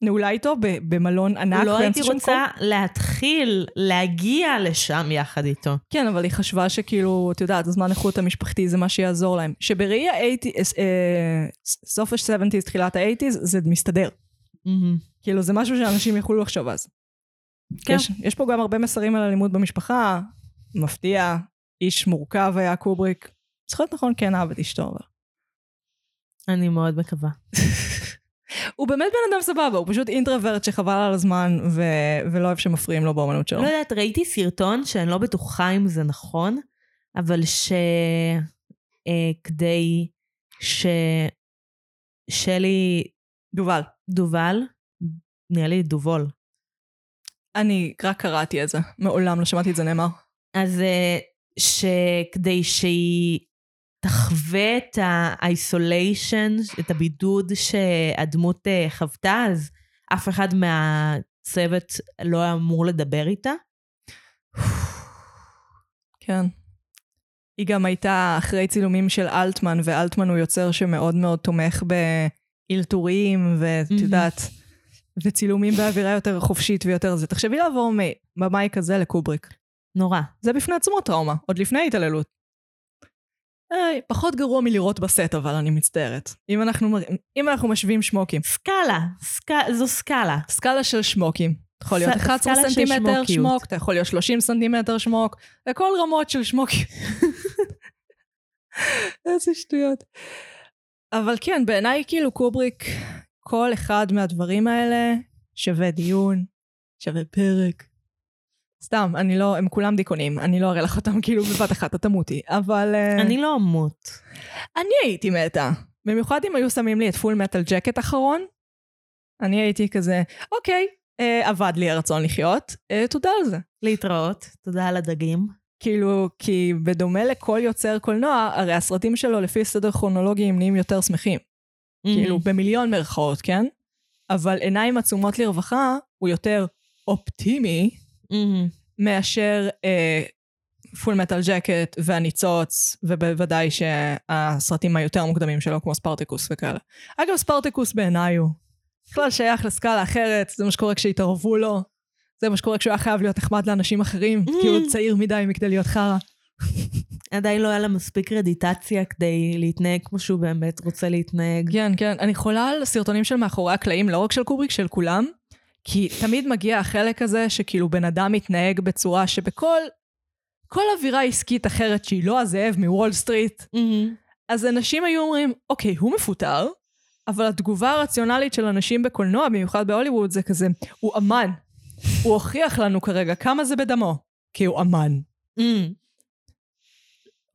נעולה איתו במלון ענק לא הייתי רוצה להתחיל להגיע לשם יחד איתו. כן, אבל היא חשבה שכאילו, את יודעת, הזמן איכות המשפחתי זה מה שיעזור להם. שבראי ה-80's, אה, סוף ה-70's, תחילת ה-80's, זה מסתדר. כאילו, זה משהו שאנשים יכולו לחשוב אז. כן. יש, יש פה גם הרבה מסרים על אלימות במשפחה, מפתיע, איש מורכב היה קובריק. זוכרת נכון, כן אהב את אשתו. אני מאוד מקווה. הוא באמת בן אדם סבבה, הוא פשוט אינטרוורט שחבל על הזמן ו- ולא אוהב שמפריעים לו באמנות שלו. לא יודעת, ראיתי סרטון שאני לא בטוחה אם זה נכון, אבל שכדי ששלי דובל. דובל, נראה לי דובול, אני רק קראתי את זה, מעולם לא שמעתי את זה נאמר. אז אה, שכדי שהיא תחווה את האיסוליישן, את הבידוד שהדמות אה, חוותה, אז אף אחד מהצוות לא אמור לדבר איתה. כן. היא גם הייתה אחרי צילומים של אלטמן, ואלטמן הוא יוצר שמאוד מאוד תומך באלתורים, ואת. יודעת, וצילומים באווירה יותר חופשית ויותר זה. תחשבי לעבור מבמאי כזה לקובריק. נורא. זה בפני עצמו טראומה, עוד לפני התעללות. היי, פחות גרוע מלראות בסט, אבל אני מצטערת. אם אנחנו, מר- אם אנחנו משווים שמוקים, סקאלה, סק... זו סקאלה. סקאלה של שמוקים. אתה יכול להיות ס- 11 סקאלה של סנטימטר. שמוק, אתה יכול להיות 30 סנטימטר שמוק, הכל רמות של שמוקים. איזה שטויות. אבל כן, בעיניי כאילו קובריק, כל אחד מהדברים האלה שווה דיון, שווה פרק. סתם, אני לא, הם כולם דיכאונים, אני לא אראה לך אותם כאילו בבת אחת, את תמותי, אבל... אה, אני לא אמות. אני הייתי מתה. במיוחד אם היו שמים לי את Full Metal Jacket אחרון, אני הייתי כזה, אוקיי, אה, אבד לי הרצון לחיות, אה, תודה על זה. להתראות, תודה על הדגים. כאילו, כי בדומה לכל יוצר קולנוע, הרי הסרטים שלו לפי סדר כרונולוגי הם נהיים יותר שמחים. כאילו, במיליון מירכאות, כן? אבל עיניים עצומות לרווחה הוא יותר אופטימי מאשר פול מטל ג'קט והניצוץ, ובוודאי שהסרטים היותר מוקדמים שלו, כמו ספרטיקוס וכאלה. אגב, ספרטיקוס בעיניי הוא בכלל שייך לסקאלה אחרת, זה מה שקורה כשהתערבו לו, זה מה שקורה כשהוא היה חייב להיות נחמד לאנשים אחרים, כי הוא צעיר מדי מכדי להיות חרא. עדיין לא היה לה מספיק קרדיטציה כדי להתנהג כמו שהוא באמת רוצה להתנהג. כן, כן. אני חולה על סרטונים של מאחורי הקלעים, לא רק של קובריק, של כולם, כי תמיד מגיע החלק הזה שכאילו בן אדם מתנהג בצורה שבכל כל אווירה עסקית אחרת שהיא לא הזאב מוול סטריט, אז אנשים היו אומרים, אוקיי, הוא מפוטר, אבל התגובה הרציונלית של אנשים בקולנוע, במיוחד בהוליווד, זה כזה, הוא אמן. הוא הוכיח לנו כרגע כמה זה בדמו, כי הוא אמן.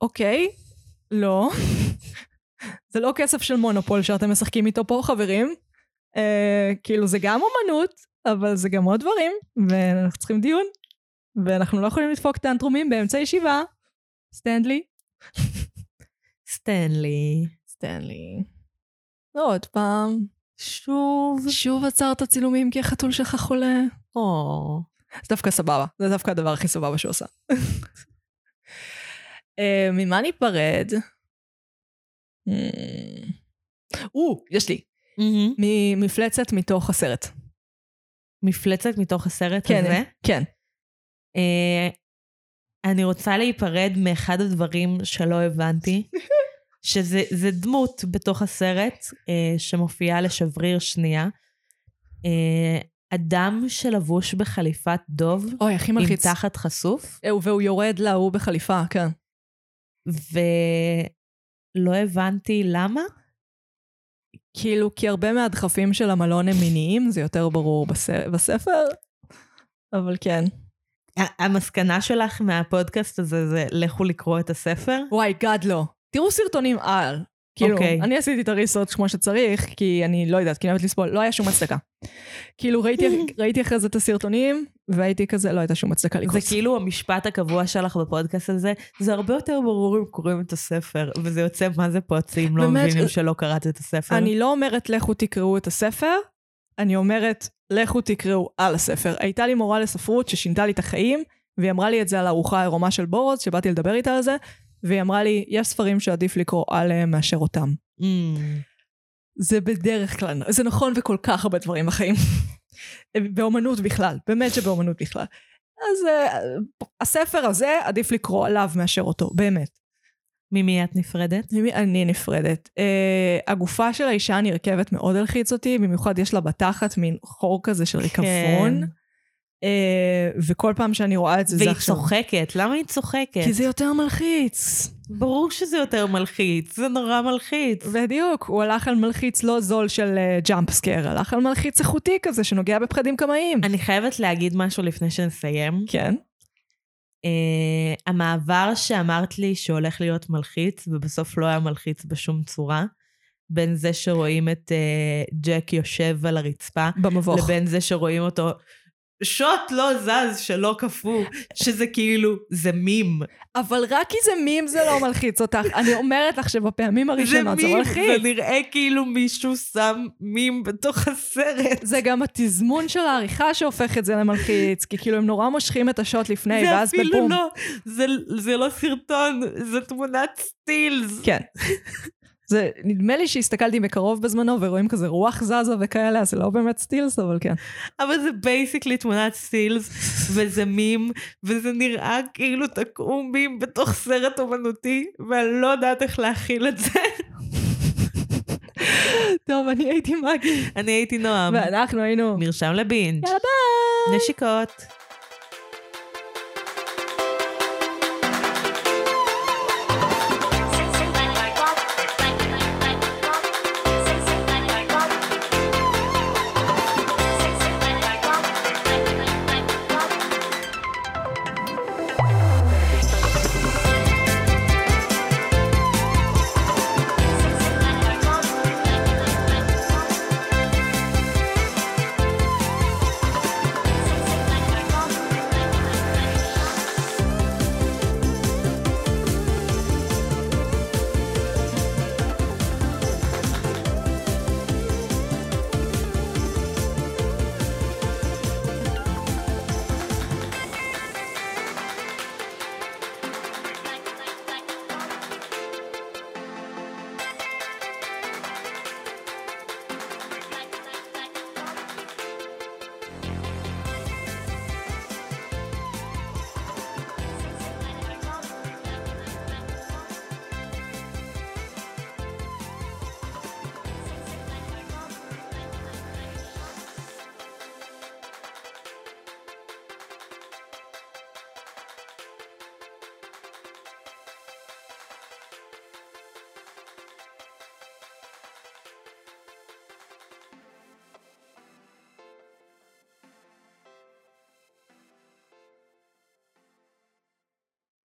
אוקיי, לא. זה לא כסף של מונופול שאתם משחקים איתו פה, חברים. אה, כאילו, זה גם אומנות, אבל זה גם עוד דברים, ואנחנו צריכים דיון. ואנחנו לא יכולים לדפוק טנטרומים באמצע ישיבה. סטנדלי. סטנלי. סטנלי. עוד פעם. שוב. שוב עצרת צילומים כי החתול שלך חולה. או. זה דווקא סבבה, זה דווקא הדבר הכי סבבה שהוא עושה. אה, ממה ניפרד? Hmm. או, יש לי. ממפלצת מתוך הסרט. מפלצת מתוך הסרט כן, הזה? כן. אה, אני רוצה להיפרד מאחד הדברים שלא הבנתי, שזה זה דמות בתוך הסרט אה, שמופיעה לשבריר שנייה. אה, אדם שלבוש בחליפת דוב, אוי, הכי עם מלחיץ. תחת חשוף, והוא יורד להוא בחליפה, כן. ולא הבנתי למה. כאילו, כי הרבה מהדחפים של המלון הם מיניים, זה יותר ברור בס... בספר, אבל כן. המסקנה שלך מהפודקאסט הזה זה לכו לקרוא את הספר? וואי, גד לא. תראו סרטונים על. כאילו, אוקיי. אני עשיתי את הריסרצ' כמו שצריך, כי אני לא יודעת, כי אני אוהבת לסבול, לא היה שום הצדקה. כאילו, ראיתי, ראיתי אחרי זה את הסרטונים, והייתי כזה, לא הייתה שום הצדקה זה לקרוס. כאילו המשפט הקבוע שלך בפודקאסט הזה, זה הרבה יותר ברור אם קוראים את הספר, וזה יוצא מה זה פוצי אם לא באמת, מבינים אה, שלא קראת את הספר. אני לא אומרת לכו תקראו את הספר, אני אומרת לכו תקראו על הספר. הייתה לי מורה לספרות ששינתה לי את החיים, והיא אמרה לי את זה על הארוחה העירומה של בורוז, שבאתי לדבר איתה על זה, והיא אמרה לי, יש ספרים שעדיף לקרוא עליהם מאשר אותם. Mm. זה בדרך כלל, זה נכון בכל כך הרבה דברים בחיים. באומנות בכלל, באמת שבאומנות בכלל. אז uh, הספר הזה, עדיף לקרוא עליו מאשר אותו, באמת. ממי את נפרדת? ממי אני נפרדת. Uh, הגופה של האישה הנרכבת מאוד הלחיץ אותי, במיוחד יש לה בתחת מין חור כזה של ריקבון. כן. Uh, וכל פעם שאני רואה את זה, זה והיא עכשיו... צוחקת, למה היא צוחקת? כי זה יותר מלחיץ. ברור שזה יותר מלחיץ, זה נורא מלחיץ. בדיוק, הוא הלך על מלחיץ לא זול של ג'אמפ סקר, הלך על מלחיץ איכותי כזה שנוגע בפחדים קמאיים. אני חייבת להגיד משהו לפני שנסיים. כן. Uh, המעבר שאמרת לי שהולך להיות מלחיץ, ובסוף לא היה מלחיץ בשום צורה, בין זה שרואים את uh, ג'ק יושב על הרצפה, במבוך. לבין זה שרואים אותו שוט לא זז שלא קפוא, שזה כאילו, זה מים. אבל רק כי זה מים זה לא מלחיץ אותך. אני אומרת לך שבפעמים זה הראשונות זה מים, מלחיץ. זה נראה כאילו מישהו שם מים בתוך הסרט. זה גם התזמון של העריכה שהופך את זה למלחיץ, כי כאילו הם נורא מושכים את השוט לפני, זה ואז אפילו בבום. לא, זה, זה לא סרטון, זה תמונת סטילס. כן. זה, נדמה לי שהסתכלתי מקרוב בזמנו ורואים כזה רוח זזה וכאלה, אז זה לא באמת סטילס, אבל כן. אבל זה basically תמונת סטילס, וזה מים, וזה נראה כאילו תקעו מים בתוך סרט אומנותי, ואני לא יודעת איך להכיל את זה. טוב, אני הייתי מגי, אני הייתי נועם. ואנחנו היינו... מרשם לבין. יאללה ביי! נשיקות.